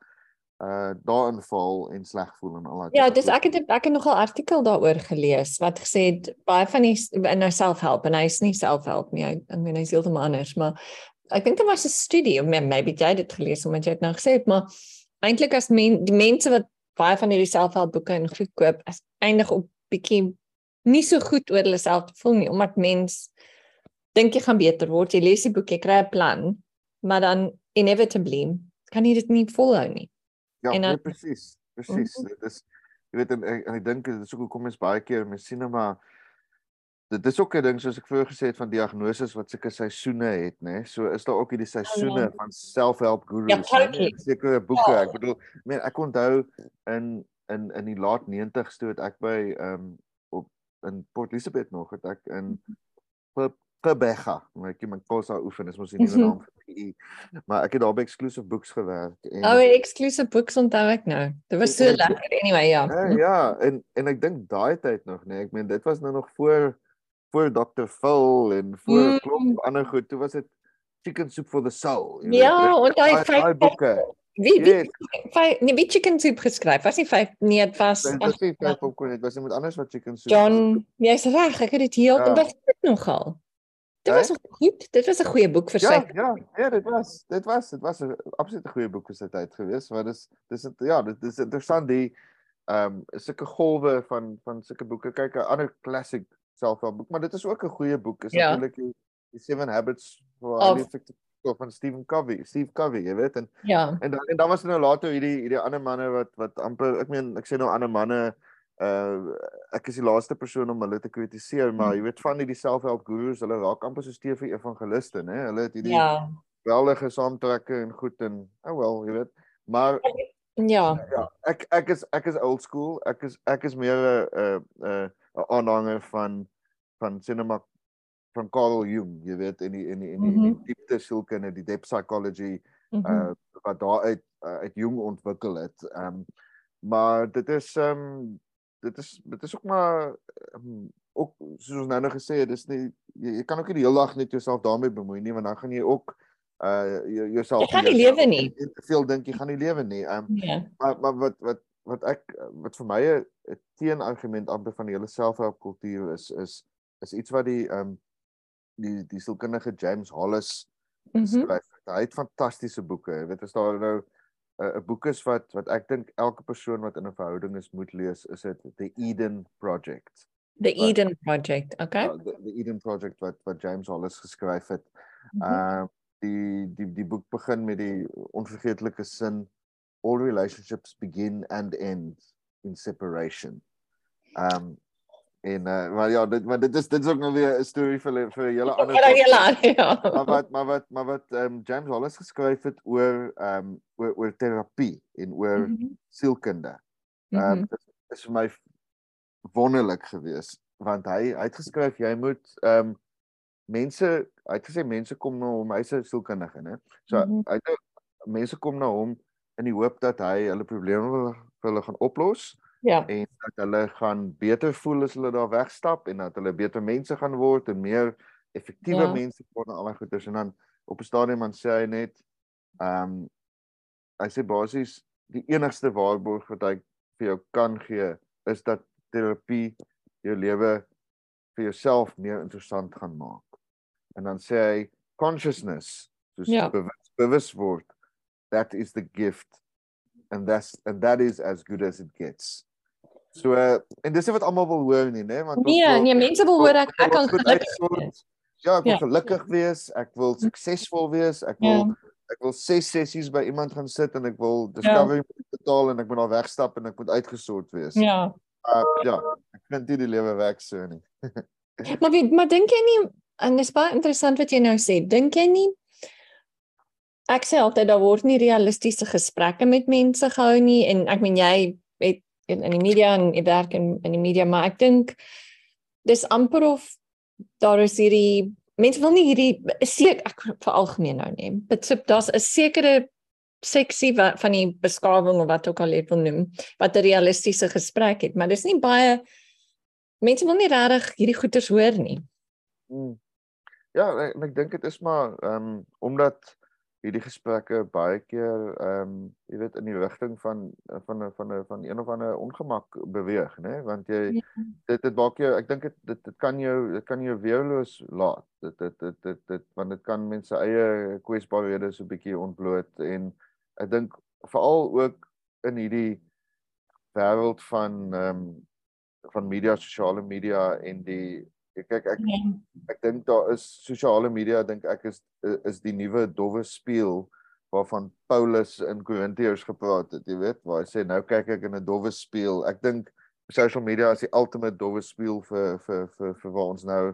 [SPEAKER 2] uh daarin val en sleg voel en al daai.
[SPEAKER 1] Ja, dis ek het ek het nogal artikel daaroor gelees wat gesê het baie van die in nou selfhelp en hy's nie selfhelp nie. Hy, ek meen hy's heeltemal anders, maar ek dink dit was 'n studie of may- maybe jy het dit gelees omdat jy dit nou gesê het, maar eintlik as men die mense wat baie van hierdie selfhelpboeke en goed koop, is eindig op bietjie nie so goed oor hulle self voel nie omdat mens dink jy gaan beter word. Jy lees die boek, jy kry 'n plan, maar dan inevitably kan jy dit nie volhou nie.
[SPEAKER 2] Ja,
[SPEAKER 1] en
[SPEAKER 2] nee,
[SPEAKER 1] dan-
[SPEAKER 2] presies. Presies.
[SPEAKER 1] Mhm.
[SPEAKER 2] Dit is jy weet en en ek dink dit is ook hoekom mens baie keer mens sien maar dit is ook 'n ding soos ek vroeër gesê het van diagnoses wat sulke seisoene het, nê. So is daar ook hierdie seisoene
[SPEAKER 1] ja.
[SPEAKER 2] van self-help gurus.
[SPEAKER 1] Ja, totally.
[SPEAKER 2] Sekere boeke.
[SPEAKER 1] Ja.
[SPEAKER 2] Ek bedoel, ek meen ek onthou in in in die laat 90's toe het ek by ehm um, op in Port Elizabeth nog het ek in Pe- Pebega, maar ek my daar oefen, dis mos die nuwe
[SPEAKER 1] Mhm.
[SPEAKER 2] naam vir PE. Maar ek het daar by Exclusive Books gewerk en
[SPEAKER 1] Oh, exclusive books onthou ek nou. Dit was so
[SPEAKER 2] En- en-
[SPEAKER 1] lekker anyway, ja.
[SPEAKER 2] Ja, ja, en en ek dink daai tyd nog, nee, ek meen dit was nou nog voor voor Dr. Phil en voor
[SPEAKER 1] Mm.
[SPEAKER 2] klomp ander goed. Toe was dit Chicken Soup for the Soul.
[SPEAKER 1] Ja,
[SPEAKER 2] weet,
[SPEAKER 1] en daai vyf
[SPEAKER 2] boeke.
[SPEAKER 1] wie wie vyf nee, wie chicken soup geskryf. Was nie vyf nee, dit was
[SPEAKER 2] dit
[SPEAKER 1] ag,
[SPEAKER 2] was nie vyf popcorn, dit was iemand anders wat Chicken Soup.
[SPEAKER 1] John, jy's reg, ek het dit heel
[SPEAKER 2] Ja.
[SPEAKER 1] was dit nogal. Dit was goed. Dit was 'n goeie boek vir sy.
[SPEAKER 2] Ja, ja, ja, dit was dit was dit was 'n absoluut 'n goeie boek vir sy tyd gewees, want dis dis ja, dit is interessant die ehm um, sulke golwe van van sulke boeke. Kyk, 'n ander classic selfhelp boek, maar dit is ook 'n goeie boek. Is
[SPEAKER 1] Ja.
[SPEAKER 2] natuurlik die, die Seven Habits for Highly Effective People van Stephen Covey, Steve Covey, jy weet en
[SPEAKER 1] Ja.
[SPEAKER 2] en dan en dan was er nou later hierdie hierdie ander manne wat wat amper ek meen ek sê nou ander manne uh ek is die laaste persoon om hulle te kritiseer maar jy weet van hierdie selfhelp gurus hulle raak amper so TV evangeliste nê hulle het hierdie
[SPEAKER 1] Ja.
[SPEAKER 2] geweldige saamtrekke en goed en oh well jy weet maar
[SPEAKER 1] Ja.
[SPEAKER 2] ja ek ek is ek is old school ek is ek is meer 'n 'n 'n aanhanger van van cinema van Carl Jung jy weet in die in die in die, mm -hmm. die diepte sielkunde die depth psychology
[SPEAKER 1] Mm -hmm.
[SPEAKER 2] uh wat daar uit uh, uit Jung ontwikkel het. Ehm um, maar dit is ehm um, dit is dit is ook maar um, ook soos ons nou nou gesê het, dis nie jy, jy kan ook nie die hele dag net jouself daarmee bemoei nie want dan gaan jy ook uh jou- jouself
[SPEAKER 1] Jy gaan nie lewe nie.
[SPEAKER 2] te veel dink jy gaan nie lewe nie. Ehm um,
[SPEAKER 1] Ja.
[SPEAKER 2] maar maar wat wat wat ek wat vir my 'n teenargument amper van die hele selfhelpkultuur is is is iets wat die ehm um, die die sielkundige James Hollis
[SPEAKER 1] Mhm.
[SPEAKER 2] skryf. Hy het fantastiese boeke. Jy weet as daar nou 'n 'n boek is wat wat ek dink elke persoon wat in 'n verhouding is moet lees, is dit The Eden Project.
[SPEAKER 1] The Eden Project, okay?
[SPEAKER 2] Uh, the, the Eden Project wat wat James Hollis geskryf het.
[SPEAKER 1] Mhm.
[SPEAKER 2] Uh die die die boek begin met die onvergeetlike sin all relationships begin and end in separation. Um en uh maar ja, dit maar dit is dit is ook nou weer 'n storie vir vir hele ander
[SPEAKER 1] Ja, ja,
[SPEAKER 2] podcast.
[SPEAKER 1] ja.
[SPEAKER 2] maar wat maar wat maar wat ehm um, James Hollis geskryf het oor ehm um, oor oor terapie en oor
[SPEAKER 1] Mhm.
[SPEAKER 2] sielkunde. Ehm
[SPEAKER 1] Mhm.
[SPEAKER 2] um, dit is vir my wonderlik geweest want hy hy het geskryf jy moet ehm um, mense hy het gesê mense kom na hom hy's 'n sielkundige nê. So
[SPEAKER 1] Mhm.
[SPEAKER 2] hy het mense kom na hom in die hoop dat hy hulle probleme vir hulle gaan oplos
[SPEAKER 1] Ja.
[SPEAKER 2] en dat hulle gaan beter voel as hulle daar wegstap en dat hulle beter mense gaan word en meer effektiewe
[SPEAKER 1] Ja.
[SPEAKER 2] mense word en al daai goeders en dan op 'n stadium dan sê hy net ehm um, hy sê basies die enigste waarborg wat hy vir jou kan gee is dat terapie jou lewe vir jouself meer interessant gaan maak. En dan sê hy consciousness soos
[SPEAKER 1] Ja.
[SPEAKER 2] bewus bewus word that is the gift and that's and that is as good as it gets. So en dis nie wat almal wil hoor nie, né? Want
[SPEAKER 1] Nee,
[SPEAKER 2] wil-
[SPEAKER 1] nee, mense wil hoor ek ek kan gelukkig wees.
[SPEAKER 2] Ja, ek wil
[SPEAKER 1] Ja.
[SPEAKER 2] gelukkig wees, ek wil suksesvol wees, ek
[SPEAKER 1] Ja.
[SPEAKER 2] wil ek wil 6 sessies by iemand gaan sit en ek wil discovery ja. betaal en ek moet daar wegstap en ek moet uitgesort wees.
[SPEAKER 1] Ja.
[SPEAKER 2] Uh, ja, ek vind nie die lewe werk so nie.
[SPEAKER 1] maar weet, maar dink jy nie en dis baie interessant wat jy nou sê. Dink jy nie ek sê altyd daar word nie realistiese gesprekke met mense gehou nie en ek meen jy in, in die media en jy werk in in die media maar ek dink dis amper of daar is hierdie mense wil nie hierdie seker ek vir algemeen nou neem. Dit sê daar's 'n sekere seksie wat van die beskawing of wat ook al jy wil noem wat 'n realistiese gesprek het, maar dis nie baie mense wil nie regtig hierdie goeters hoor nie.
[SPEAKER 2] Hmm. Ja, en ek dink dit is maar ehm um, omdat hierdie gesprekke baie keer ehm um, jy weet in die rigting van van 'n van 'n van een of ander ongemak beweeg, né? Want jy ja. dit dit maak jou ek dink dit dit dit kan jou dit kan jou weerloos laat. Dit dit dit dit dit want dit kan mense eie kwesbaarhede so 'n bietjie ontbloot en ek dink veral ook in hierdie wêreld van ehm um, van media, sosiale media en die kyk ek nee. ek, ek dink daar is sosiale media dink ek is is die nuwe dowwe speel waarvan Paulus in Korintiërs gepraat het, jy weet, waar hy sê nou kyk ek in 'n dowwe speel. Ek dink social media is die ultimate dowwe speel vir vir vir vir waar ons nou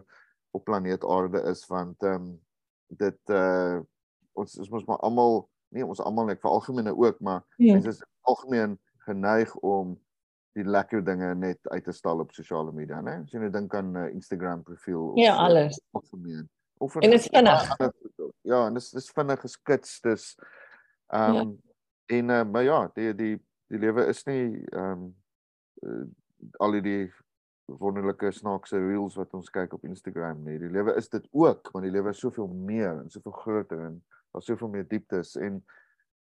[SPEAKER 2] op planeet Aarde is want ehm um, dit uh ons ons moet maar almal nie ons almal net vir algemene ook, maar ja. mense is algemeen geneig om die lekker dinge net uit te stal op sosiale media, né? As jy net dink aan 'n uh, Instagram profiel
[SPEAKER 1] of Ja, alles.
[SPEAKER 2] Of gemeen. Of
[SPEAKER 1] en dit is vinnig.
[SPEAKER 2] Ja, en dit is vinnig geskits, dis ehm um, ja. en uh, maar ja, die die die lewe is nie ehm um, uh, al die wonderlike snaakse reels wat ons kyk op Instagram nie. Die lewe is dit ook, want die lewe is soveel meer en soveel groter en daar's soveel meer dieptes en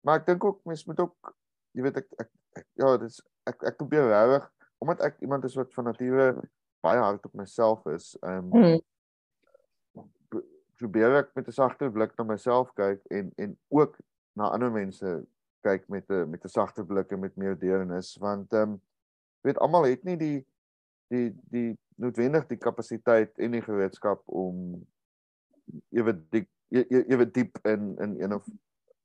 [SPEAKER 2] maar ek dink ook mense moet ook jy weet ek ek, ek ja, dit is ek ek probeer regtig omdat ek iemand is wat van nature baie hard op myself is. Ehm um, mm. probeer ek met 'n sagter blik na myself kyk en en ook na ander mense kyk met 'n met 'n sagter blik en met meer deernis want ehm um, weet almal het nie die die die noodwendig die kapasiteit en die gereedskap om ewe diep ewe diep in in een of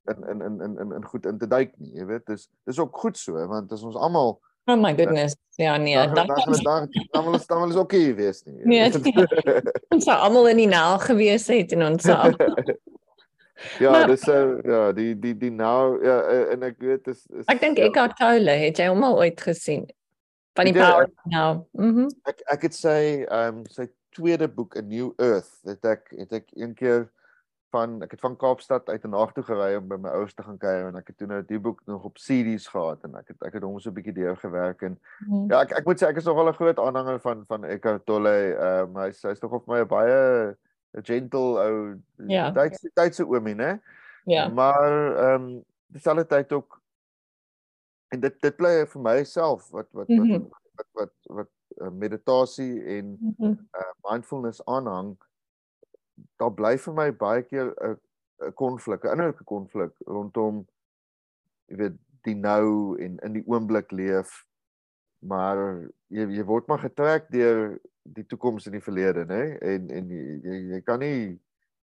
[SPEAKER 2] in in in in in in goed in te duik nie, jy weet. Dis dis ook goed so want as ons almal
[SPEAKER 1] Oh my goodness. Ja nee,
[SPEAKER 2] dan dan dan dan wil dan wil ook hier wees nie.
[SPEAKER 1] Nee, ons sou almal in die naal gewees het en ons sou
[SPEAKER 2] Ja, maar, dis uh, ja, die die die nou ja uh, en ek weet is, is
[SPEAKER 1] Ek dink ja. Eckhart Tolle het jy hom al ooit gesien van die ja, power nou. Mhm. Mm
[SPEAKER 2] ek ek het sy ehm um, sy tweede boek A New Earth het ek het ek een keer van ek het van Kaapstad uit na Haag toe gery om by my ouers te gaan kuier en ek het toe nou die boek nog op CD's gehad en ek het ek het hom so 'n bietjie deur gewerk en mm. ja ek ek moet sê ek is nogal 'n groot aanhanger van van Eckhart Tolle ehm um, hy hy's tog op my baie 'n gentle ou ja. tyd tydse oomie nê
[SPEAKER 1] ja
[SPEAKER 2] maar ehm um, dieselfde tyd ook en dit dit bly vir myself wat wat mm -hmm. wat wat wat, wat, wat uh, meditasie en mm -hmm. uh, mindfulness aanhang daar bly vir my baie keer 'n 'n konflik, 'n innerlike konflik rondom jy weet die nou en in die oomblik leef. Maar jy jy word maar getrek deur die toekoms en die verlede, nê? En en jy jy kan nie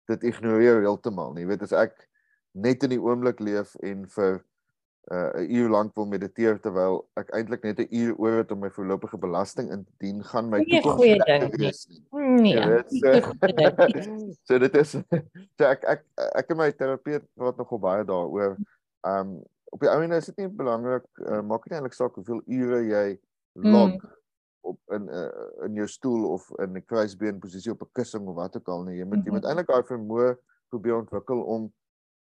[SPEAKER 2] dit ignoreer heeltemal nie. Jy weet as ek net in die oomblik leef en vir uh 'n uur lank wil mediteer terwyl ek eintlik net 'n uur oor het om my voorlopige belasting in te dien, gaan my
[SPEAKER 1] toekoms wees.
[SPEAKER 2] Nee. So, so dit is so ek ek ek en my terapeut praat nogal baie daaroor. Um op die ouene is dit nie belangrik uh, maak nie eintlik saak hoeveel ure jy log mm. op in uh, in jou stoel of in 'n kruisbeen posisie op 'n kussing of wat ook al nie. Jy moet mm -hmm. jy moet mhm. eintlik daai vermoë probeer ontwikkel om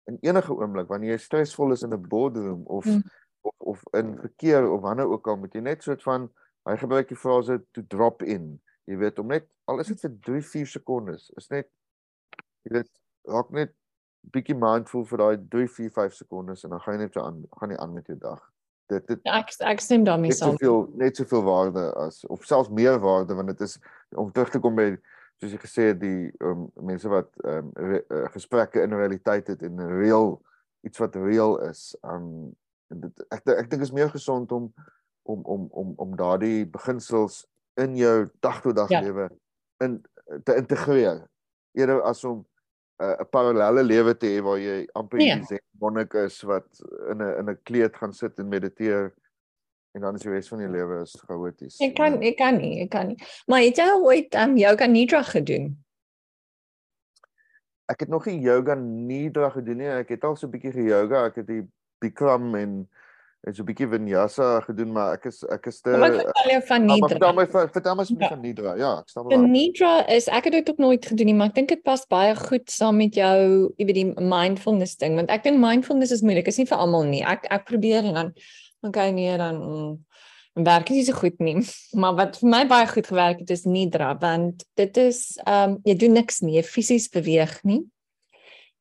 [SPEAKER 2] in enige oomblik wanneer jy stresvol is in 'n boardroom of mm. of of in verkeer of wanneer ook al moet jy net soort van hy gebruik die frase to drop in. Jy weet om net al is dit vir 3 4 sekondes is net jy weet raak net bietjie mindful vir daai 3 4 5 sekondes en dan gaan jy net aan gaan jy aan met jou dag. Dit dit
[SPEAKER 1] ja, ek ek stem daarmee saam.
[SPEAKER 2] Net soveel net soveel waarde as of selfs meer waarde want dit is om terug te kom by soos jy gesê het die um, mense wat um, re, uh, gesprekke in realiteit het en real iets wat real is. Um dit ek ek dink is meer gesond om om om om om daardie beginsels in jou dag tot dag ja. lewe in te integreer eerder as om 'n parallelle lewe te hê waar jy amper
[SPEAKER 1] Nee.
[SPEAKER 2] hierdie zen monnik is wat in 'n in 'n kleed gaan sit en mediteer en dan is die res van jou lewe is chaoties.
[SPEAKER 1] Ek kan ek kan nie, ek kan nie. Maar het jy ooit um, yoga nidra gedoen?
[SPEAKER 2] Ek het nog nie yoga nidra gedoen nie. Ek het al so 'n bietjie ge-yoga. Ek het die Bikram en en so 'n bietjie vinyasa gedoen, maar ek is ek is te
[SPEAKER 1] ek vertel jou van
[SPEAKER 2] maar vertel
[SPEAKER 1] nidra.
[SPEAKER 2] my van- vertel my asseblief
[SPEAKER 1] Ja.
[SPEAKER 2] van nidra. Ja, ek staan
[SPEAKER 1] Die
[SPEAKER 2] wel.
[SPEAKER 1] nidra is ek het dit ook nooit gedoen nie, maar ek dink dit pas baie goed saam met jou, jy weet die mindfulness ding, want ek dink mindfulness is moeilik. Is nie vir almal nie. Ek ek probeer en dan okay nee dan mm, werk dit nie so goed nie. Maar wat vir my baie goed gewerk het is nidra want dit is ehm um, jy doen niks nie, fisies beweeg nie.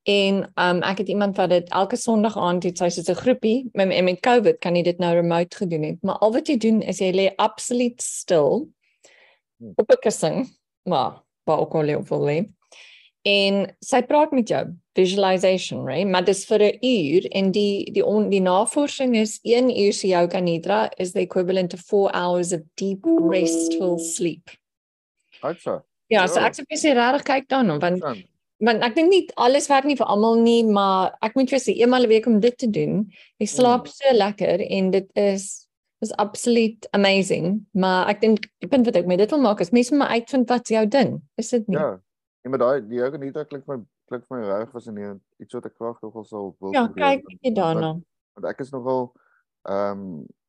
[SPEAKER 1] En um ek het iemand wat dit elke Sondag aand het sy soos 'n groepie met en met COVID kan jy dit nou remote gedoen het. Maar al wat jy doen is jy lê absoluut stil op 'n kussing, maar waar ook al jy wil lê. En sy praat met jou visualization, right? Maar dis vir 'n uur en die die on, die navorsing is 1 uur se yoga nidra is the equivalent to 4 hours of deep restful sleep.
[SPEAKER 2] Uitsa.
[SPEAKER 1] Ja, so
[SPEAKER 2] Ja.
[SPEAKER 1] ek sê jy regtig kyk daarna want
[SPEAKER 2] Dan.
[SPEAKER 1] want ek dink nie alles werk nie vir almal nie, maar ek moet vir sê eenmal 'n week om dit te doen. Jy slaap so lekker en dit is is absoluut amazing, maar ek dink die punt wat ek met dit wil maak is mense moet maar uitvind wat jou ding, is dit nie?
[SPEAKER 2] Ja. Ja, maar daai die yoga nidra klink my klink my regtig fascinerend. Iets wat ek graag nogal sal wil
[SPEAKER 1] Ja, kyk jy daarna.
[SPEAKER 2] Want, ek is nogal ehm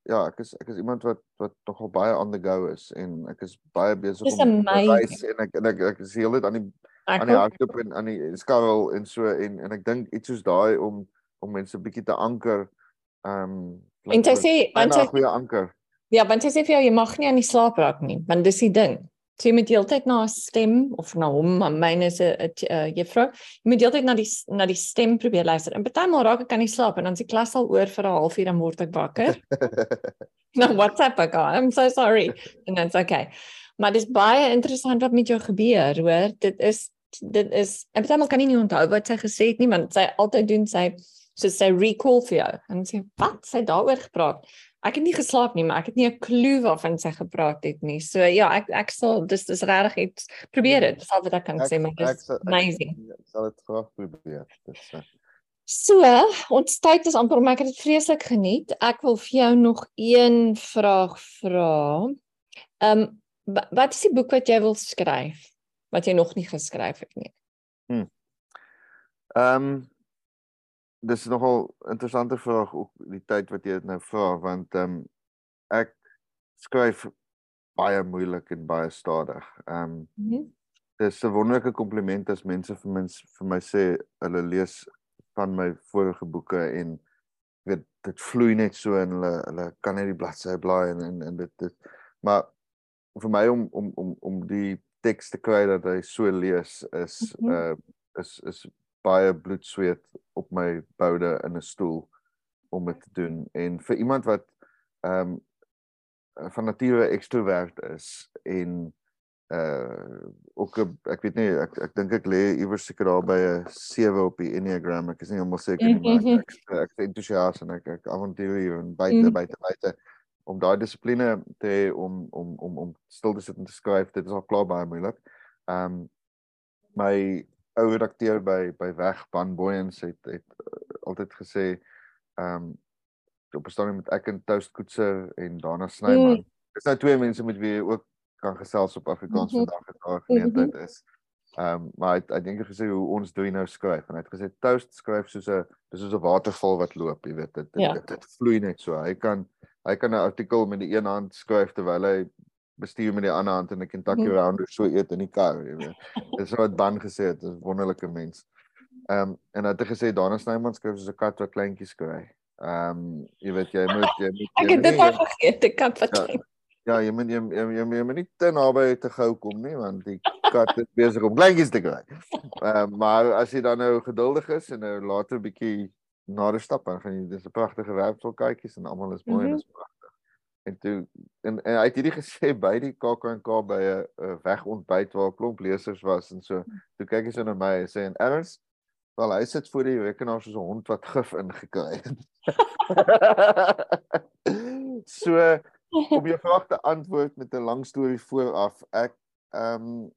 [SPEAKER 2] ja, ek is ek is iemand wat wat nogal baie on the go is en ek is baie besig om te reis en ek en ek, ek is heeltyd aan die
[SPEAKER 1] Ek
[SPEAKER 2] aan die hardloop en aan die skarrel en so en en ek dink iets soos daai om om mense bietjie te anker ehm
[SPEAKER 1] En sy sê want
[SPEAKER 2] 'n goeie anker.
[SPEAKER 1] ja, want sy sê vir jou jy mag nie aan die slaap raak nie, want dis die ding. Jy moet heeltyd na 'n stem of na hom, maar myne is 'n uh, juffrou. Jy moet heeltyd na die na die stem probeer luister. En partymal raak ek aan die slaap en dan is die klas al oor vir 'n halfuur dan word ek wakker. nou WhatsApp ek aan. I'm so sorry. En dit's okay. Maar dis baie interessant wat met jou gebeur, hoor. Dit is dit is en partymal kan jy nie onthou wat sy gesê het nie, want sy altyd doen sy so sy recall vir jou en sê wat sy daaroor gepraat. Ek het nie geslaap nie, maar ek het nie 'n klou waarvan sy gepraat het nie. So ja, ek ek sal dis dis regtig iets probeer dit. Dis al wat ek kan sê, maar dis
[SPEAKER 2] sal-
[SPEAKER 1] amazing.
[SPEAKER 2] Ek sal dit graag probeer. Dis uh,
[SPEAKER 1] So, ons tyd is amper, maar ek het dit vreeslik geniet. Ek wil vir jou nog een vraag vra. Ehm um, wat is die boek wat jy wil skryf wat jy nog nie geskryf het nie?
[SPEAKER 2] Ehm um, dis nogal interessante vraag ook die tyd wat jy dit nou vra want ehm um, ek skryf baie moeilik en baie stadig. Ehm um,
[SPEAKER 1] Mm -hmm.
[SPEAKER 2] dis 'n wonderlike kompliment as mense vir mens vir my sê hulle lees van my vorige boeke en weet dit vloei net so en hulle hulle kan net die bladsy blaai en en, en dit dit maar vir my om om om om die teks te kry dat hy so lees is
[SPEAKER 1] Mhm.
[SPEAKER 2] uh is is baie bloed sweet op my boude in 'n stoel om dit te doen en vir iemand wat ehm um, van nature ekstrovert is en uh ook ek weet nie ek ek dink ek lê iewers seker daar by 'n 7 op die Enneagram ek is nie heeltemal seker nie maar ek ek, is entoesias en ek ek avontuur en buite
[SPEAKER 1] Mhm.
[SPEAKER 2] buite buite om daai dissipline te hê om om om om stil te sit en te skryf dit is al klaar baie moeilik. Ehm um, my ou redakteur by by Weg Van Booyens het het uh, altyd gesê ehm um, op 'n stadium met ek en Toast Koetser en Dana Snyman.
[SPEAKER 1] Mm.
[SPEAKER 2] Dis nou twee mense met wie jy ook kan gesels op Afrikaans
[SPEAKER 1] Mhm.
[SPEAKER 2] vandag as daar 'n geleentheid is. Ehm um, maar hy het hy dink gesê hoe ons doen nou skryf en hy het gesê Toast skryf soos 'n dis soos 'n waterval wat loop, jy weet dit dit,
[SPEAKER 1] Ja.
[SPEAKER 2] dit dit vloei net so. Hy kan hy kan 'n artikel met die een hand skryf terwyl hy bestuur met die ander hand en 'n Kentucky. Rounder so eet in die kar, jy weet. Dis wat Ban gesê het, dis 'n wonderlike mens. Ehm um, en hy het gesê Dana Snyman skryf soos 'n kat wat kleintjies kry. Ehm um, jy weet jy moet jy moet
[SPEAKER 1] Ek het dit al vergeet, ek kan
[SPEAKER 2] Ja.
[SPEAKER 1] vertel.
[SPEAKER 2] Ja, jy moet jy jy, jy, jy moet nie te naby te gou kom nie want die kat is besig om kleintjies te kry. Ehm uh, maar as jy dan nou geduldig is en nou later bietjie nader stap dan gaan jy dis 'n pragtige werpselkykies en almal is mooi mm -hmm. en
[SPEAKER 1] Mhm.
[SPEAKER 2] dis pragtig. En toe en, en hy het hierdie gesê by die KAK&K by 'n wegontbyt waar 'n klomp lesers was en so. Toe kyk hy so na my en sê en Ernst Wel hy sit voor die rekenaar soos 'n hond wat gif ingekry het. so om jou vraag te antwoord met 'n lang storie vooraf. Ek ehm um,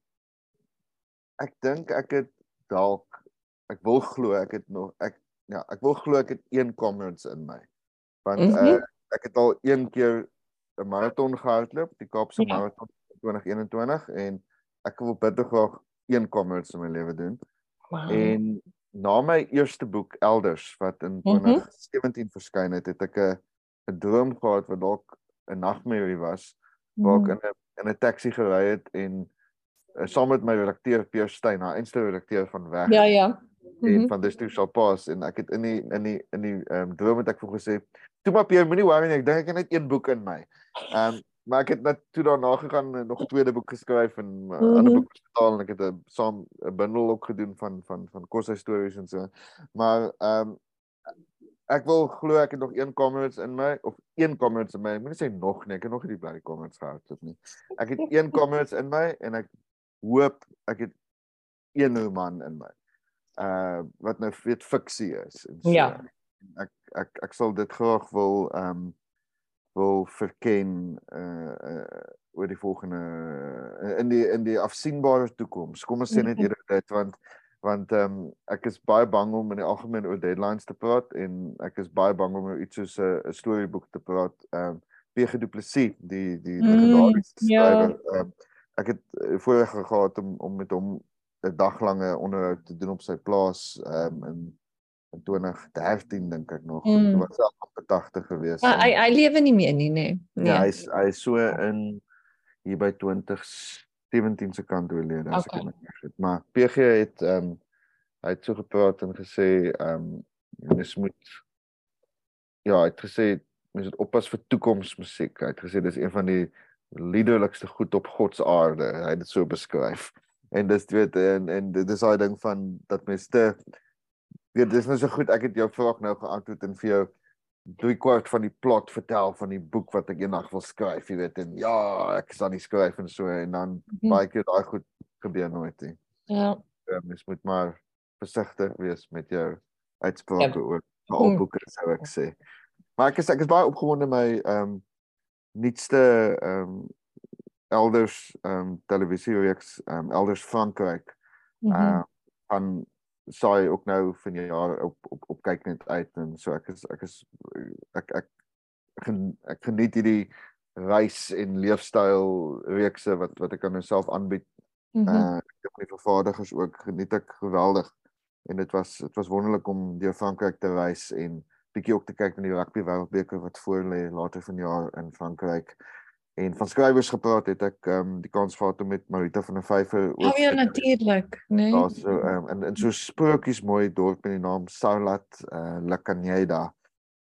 [SPEAKER 2] ek dink ek het dalk ek wil glo ek het nog ek ja, ek wil glo ek het een comrades in my. Want mm -hmm. uh, ek het al een keer 'n maraton gehardloop, die Kaapse
[SPEAKER 1] Ja.
[SPEAKER 2] maraton 2021 en ek wil bitter graag een comrades in my lewe doen.
[SPEAKER 1] Wow.
[SPEAKER 2] En na my eerste boek Elders wat in
[SPEAKER 1] Mhm.
[SPEAKER 2] 2017 verskyn het, het ek 'n 'n droom gehad wat dalk 'n nagmerrie was waar ek
[SPEAKER 1] Mhm.
[SPEAKER 2] in 'n in 'n taxi gery het en uh, saam met my redakteur Pierre Steyn, haar einste redakteur van weg
[SPEAKER 1] Ja, ja.
[SPEAKER 2] En
[SPEAKER 1] Mhm.
[SPEAKER 2] van dis toe sal pas en ek het in die in die in die ehm um, droom het ek vir hom gesê toe maar Pierre moenie worry nie ek dink ek het net een boek in my. Ehm um, maar ek het net toe daarna gegaan en nog 'n tweede boek geskryf en 'n mm -hmm. ander boek betaal en ek het 'n saam 'n bundel ook gedoen van van van koshuis stories en so. Maar ehm um, ek wil glo ek het nog een comrades in my of een comrades in my. Ek moet nie sê nog nie, ek het nog nie die bloody comrades gehad het nie. Ek het een comrades in my en ek hoop ek het een roman in my uh wat nou weet fiksie is en so.
[SPEAKER 1] Ja.
[SPEAKER 2] Ek ek ek sal dit graag wil ehm um, wil verken uh, uh oor die volgende uh, in die in die afsienbare toekoms. Kom ons sê net
[SPEAKER 1] Mhm.
[SPEAKER 2] eerder dit want want ehm um, ek is baie bang om in die algemeen oor deadlines te praat en ek is baie bang om oor iets soos 'n 'n storieboek te praat. Ehm um, PG Du Plessis, die die
[SPEAKER 1] Mm,
[SPEAKER 2] legendariese
[SPEAKER 1] ja.
[SPEAKER 2] skrywer. Ehm um, ek het uh, voorreg gehad om om met hom 'n daglange onderhoud te doen op sy plaas um, in in 2013 dink ek nog.
[SPEAKER 1] Mm.
[SPEAKER 2] Hy was al amper 80 gewees.
[SPEAKER 1] Maar hy hy lewe nie meer nie, nee. nee.
[SPEAKER 2] Ja, hy's hy is so in hier by 2017 se kant oorlede as
[SPEAKER 1] Okay.
[SPEAKER 2] ek dit reg het. Maar PG het ehm um, hy het so gepraat en gesê ehm um, mens moet ja, hy het gesê mens moet oppas vir toekomsmusiek. Hy het gesê dis een van die liderlikste goed op God se aarde. Hy het dit so beskryf. En dis weet en en dit is daai ding van dat mens te weet dis nou so goed ek het jou vraag nou geantwoord en vir jou drie kwart van die plot vertel van die boek wat ek eendag wil skryf, jy weet en ja, ek is aan die skryf en so en dan
[SPEAKER 1] Mhm.
[SPEAKER 2] baie keer daai goed gebeur nooit nie.
[SPEAKER 1] Ja.
[SPEAKER 2] Ja, mens moet maar versigtig wees met jou uitsprake
[SPEAKER 1] Ja.
[SPEAKER 2] oor al
[SPEAKER 1] Mm.
[SPEAKER 2] boeke sou ek sê. Maar ek is ek is baie opgewonde my ehm um, nuutste ehm um, elders ehm um, televisiereeks ehm um, elders Frankryk
[SPEAKER 1] Mhm.
[SPEAKER 2] uh van saai ook nou van die jaar op op op kyk net uit en so ek is ek is ek ek gen, ek geniet hierdie reis en leefstyl reekse wat wat ek aan myself aanbied
[SPEAKER 1] Mhm.
[SPEAKER 2] uh ek het my vervaardigers ook geniet ek geweldig en dit was dit was wonderlik om deur Frankryk te reis en bietjie ook te kyk na die rugby wêreldbeker wat voor lê later vanjaar in Frankryk en van skrywers gepraat het ek um, die kans gehad om met Marita van der Vyver
[SPEAKER 1] Oh ja, natuurlik, nee.
[SPEAKER 2] Daar so um, in in so sprokies mooi dorp met die naam Saulat uh Lakanyeda.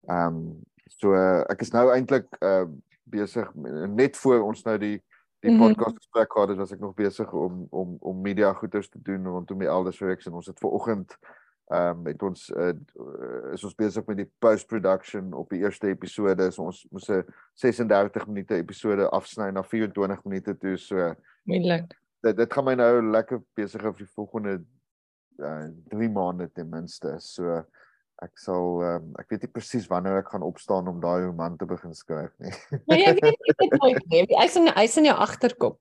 [SPEAKER 2] Ehm um, so uh, ek is nou eintlik uh besig net voor ons nou die die
[SPEAKER 1] Mhm.
[SPEAKER 2] podcast gesprek gehad het, was ek nog besig om om om media goeders te doen rondom die Elders Reeks en ons het ver oggend ehm um, het ons uh, is ons besig met die post-production op die eerste episode. So ons moes 'n 36 minute episode afsny na 24 minute toe so
[SPEAKER 1] Moeilik.
[SPEAKER 2] dit dit gaan my nou lekker besig hou vir die volgende uh 3 maande ten minste. So ek sal um, ek weet nie presies wanneer ek gaan opstaan om daai roman te begin skryf nie.
[SPEAKER 1] Maar jy weet nie dit nooit nie. Hy's in hy's in jou agterkop.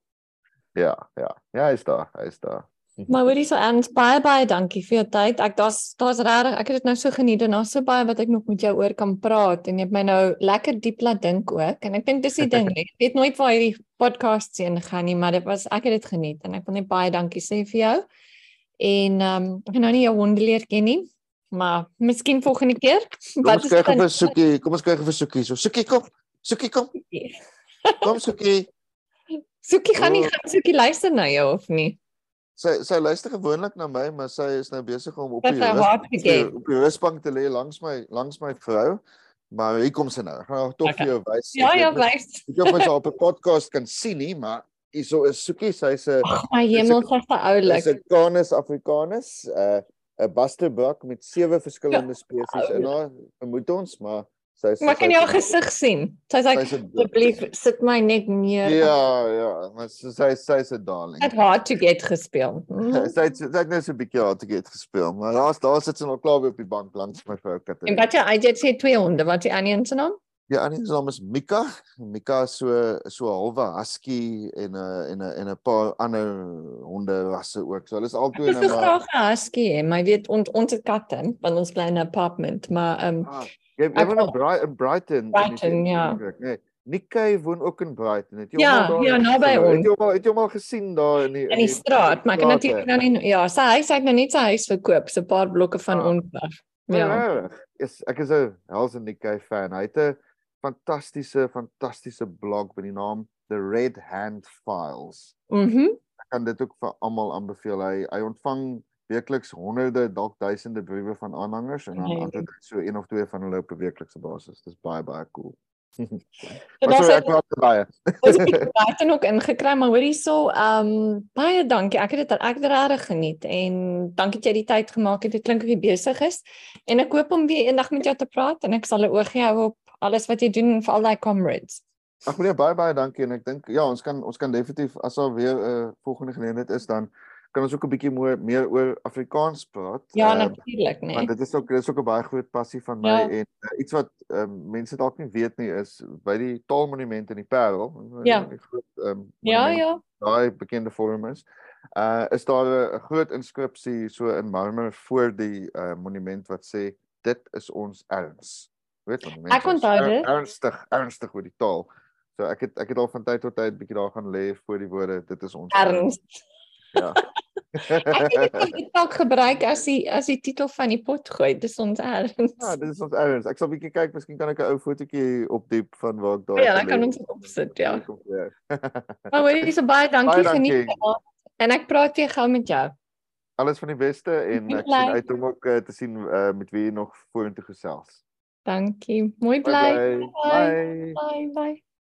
[SPEAKER 2] ja, ja. Ja, hy is daar. Hy is daar.
[SPEAKER 1] Maar hoorie so Ernst, baie baie dankie vir jou tyd. Ek daar's daar's regtig ek het dit nou so geniet en daar's so baie wat ek nog met jou oor kan praat en jy het my nou lekker diep laat dink ook en ek dink dis die ding. Ek weet nooit waar hierdie podcast heen gaan nie, maar dit was ek het dit geniet en ek wil net baie dankie sê vir jou. En ehm um, ek gaan nou nie jou honde leer ken nie, maar miskien volgende keer.
[SPEAKER 2] Kom ons kyk of Soekie, kom ons kyk of Soekie. So Soekie kom. Soekie kom. Kom Soekie.
[SPEAKER 1] Soekie gaan nie
[SPEAKER 2] Oh.
[SPEAKER 1] gaan Soekie luister na jou of nie.
[SPEAKER 2] Sy sy luister gewoonlik na my, maar sy is nou besig om op die rus- op die- rusbank te lê langs my langs my vrou. Maar hier kom sy nou. Ek gaan haar tog
[SPEAKER 1] Okay.
[SPEAKER 2] vir jou wys.
[SPEAKER 1] Ja, ja, wys.
[SPEAKER 2] Ek jy haar op 'n podcast kan sien nie, maar hierso is Soekie, sy's 'n
[SPEAKER 1] Ag my hemel, sy's te oulik.
[SPEAKER 2] Dis 'n Canis africanus, 'n uh, 'n busterbok met sewe verskillende spesies in haar, vermoed ons, maar sy's
[SPEAKER 1] Maar kan jy haar gesig sien? Sy's like asseblief sit my net neer.
[SPEAKER 2] Ja, ja, maar sy sy sy's 'n darling.
[SPEAKER 1] Het hard to get gespeel. Mhm.
[SPEAKER 2] Sy het sy het net so 'n bietjie hard te get gespeel, maar daar's daar sit sy nog klaar op die bank langs my vrou
[SPEAKER 1] En
[SPEAKER 2] Katrina.
[SPEAKER 1] wat jy jy het sê twee honde, wat die ander een se naam?
[SPEAKER 2] Ja, en sy naam is Mika. Mika is so so halwe husky en 'n en 'n en 'n paar ander honde rasse ook. So hulle is albei
[SPEAKER 1] nou maar graag 'n husky, maar jy weet ons ons het katte, want ons bly in 'n apartment, maar ehm um,
[SPEAKER 2] ah, jy jy woon in Brighton, Brighton.
[SPEAKER 1] Brighton, ja.
[SPEAKER 2] Nee. Nikkei woon ook in Brighton.
[SPEAKER 1] Het jy ja, al daar? Ja, naby ons.
[SPEAKER 2] Het jy al het jy al gesien daar in die
[SPEAKER 1] in die straat, maar ek het natuurlik nou nie ja, sy huis het nou net sy huis verkoop, so 'n paar blokke van ah. ons af. Ja.
[SPEAKER 2] ja. Is ek is 'n Hells and Nikkei fan. Hy het 'n fantastiese fantastiese blog met die naam The Red Hand Files.
[SPEAKER 1] Mhm. Mm
[SPEAKER 2] ek kan dit ook vir almal aanbeveel. Hy hy ontvang weekliks honderde, dalk duisende briewe van aanhangers en dan nee. antwoord so een of twee van hulle op 'n weeklikse basis. Dis baie baie cool.
[SPEAKER 1] So daar's ek praat baie. Ons het baie nog ingekry, maar hoorie so, ehm um, baie dankie. Ek het dit ek het regtig geniet en dankie dat jy die tyd gemaak het. Dit klink of jy besig is en ek hoop om weer eendag met jou te praat en ek sal 'n oogie hou op alles wat jy doen vir al daai comrades.
[SPEAKER 2] Ag meneer baie baie dankie en ek dink ja, ons kan ons kan definitief as daar weer 'n uh, volgende geleentheid is dan kan ons ook 'n bietjie meer meer oor Afrikaans praat.
[SPEAKER 1] Ja, uh, natuurlik, nee.
[SPEAKER 2] Want dit is ook dit is ook 'n baie groot passie van my ja. en uh, iets wat um, mense dalk nie weet nie is by die Taalmonument in die Parel,
[SPEAKER 1] ja.
[SPEAKER 2] die groot um,
[SPEAKER 1] Ja, ja.
[SPEAKER 2] Daai bekende forum is. Uh is daar 'n groot inskripsie so in marmer voor die uh monument wat sê dit is ons erns weet van mense.
[SPEAKER 1] Ek onthou dit.
[SPEAKER 2] Ernstig, ernstig oor die taal. So ek het ek het al van tyd tot tyd bietjie daar gaan lê voor die woorde dit is ons
[SPEAKER 1] erns.
[SPEAKER 2] Ja.
[SPEAKER 1] ek het dit ook gebruik as die as die titel van die pot gooi. Dis ons erns.
[SPEAKER 2] Ja, dit is ons erns. Ek sal bietjie kyk, miskien kan ek 'n ou fotootjie opdiep van waar ek daar
[SPEAKER 1] Ja, dan kan ons dit opsit, ja. maar hoor jy so baie dankie, dankie. geniet. En ek praat weer gou met jou.
[SPEAKER 2] Alles van die beste en ek sien uit om ook uh, te sien uh, met wie nog vorentoe gesels.
[SPEAKER 1] Dankie. Mooi bly.
[SPEAKER 2] Bye. Bye.
[SPEAKER 1] Bye. bye.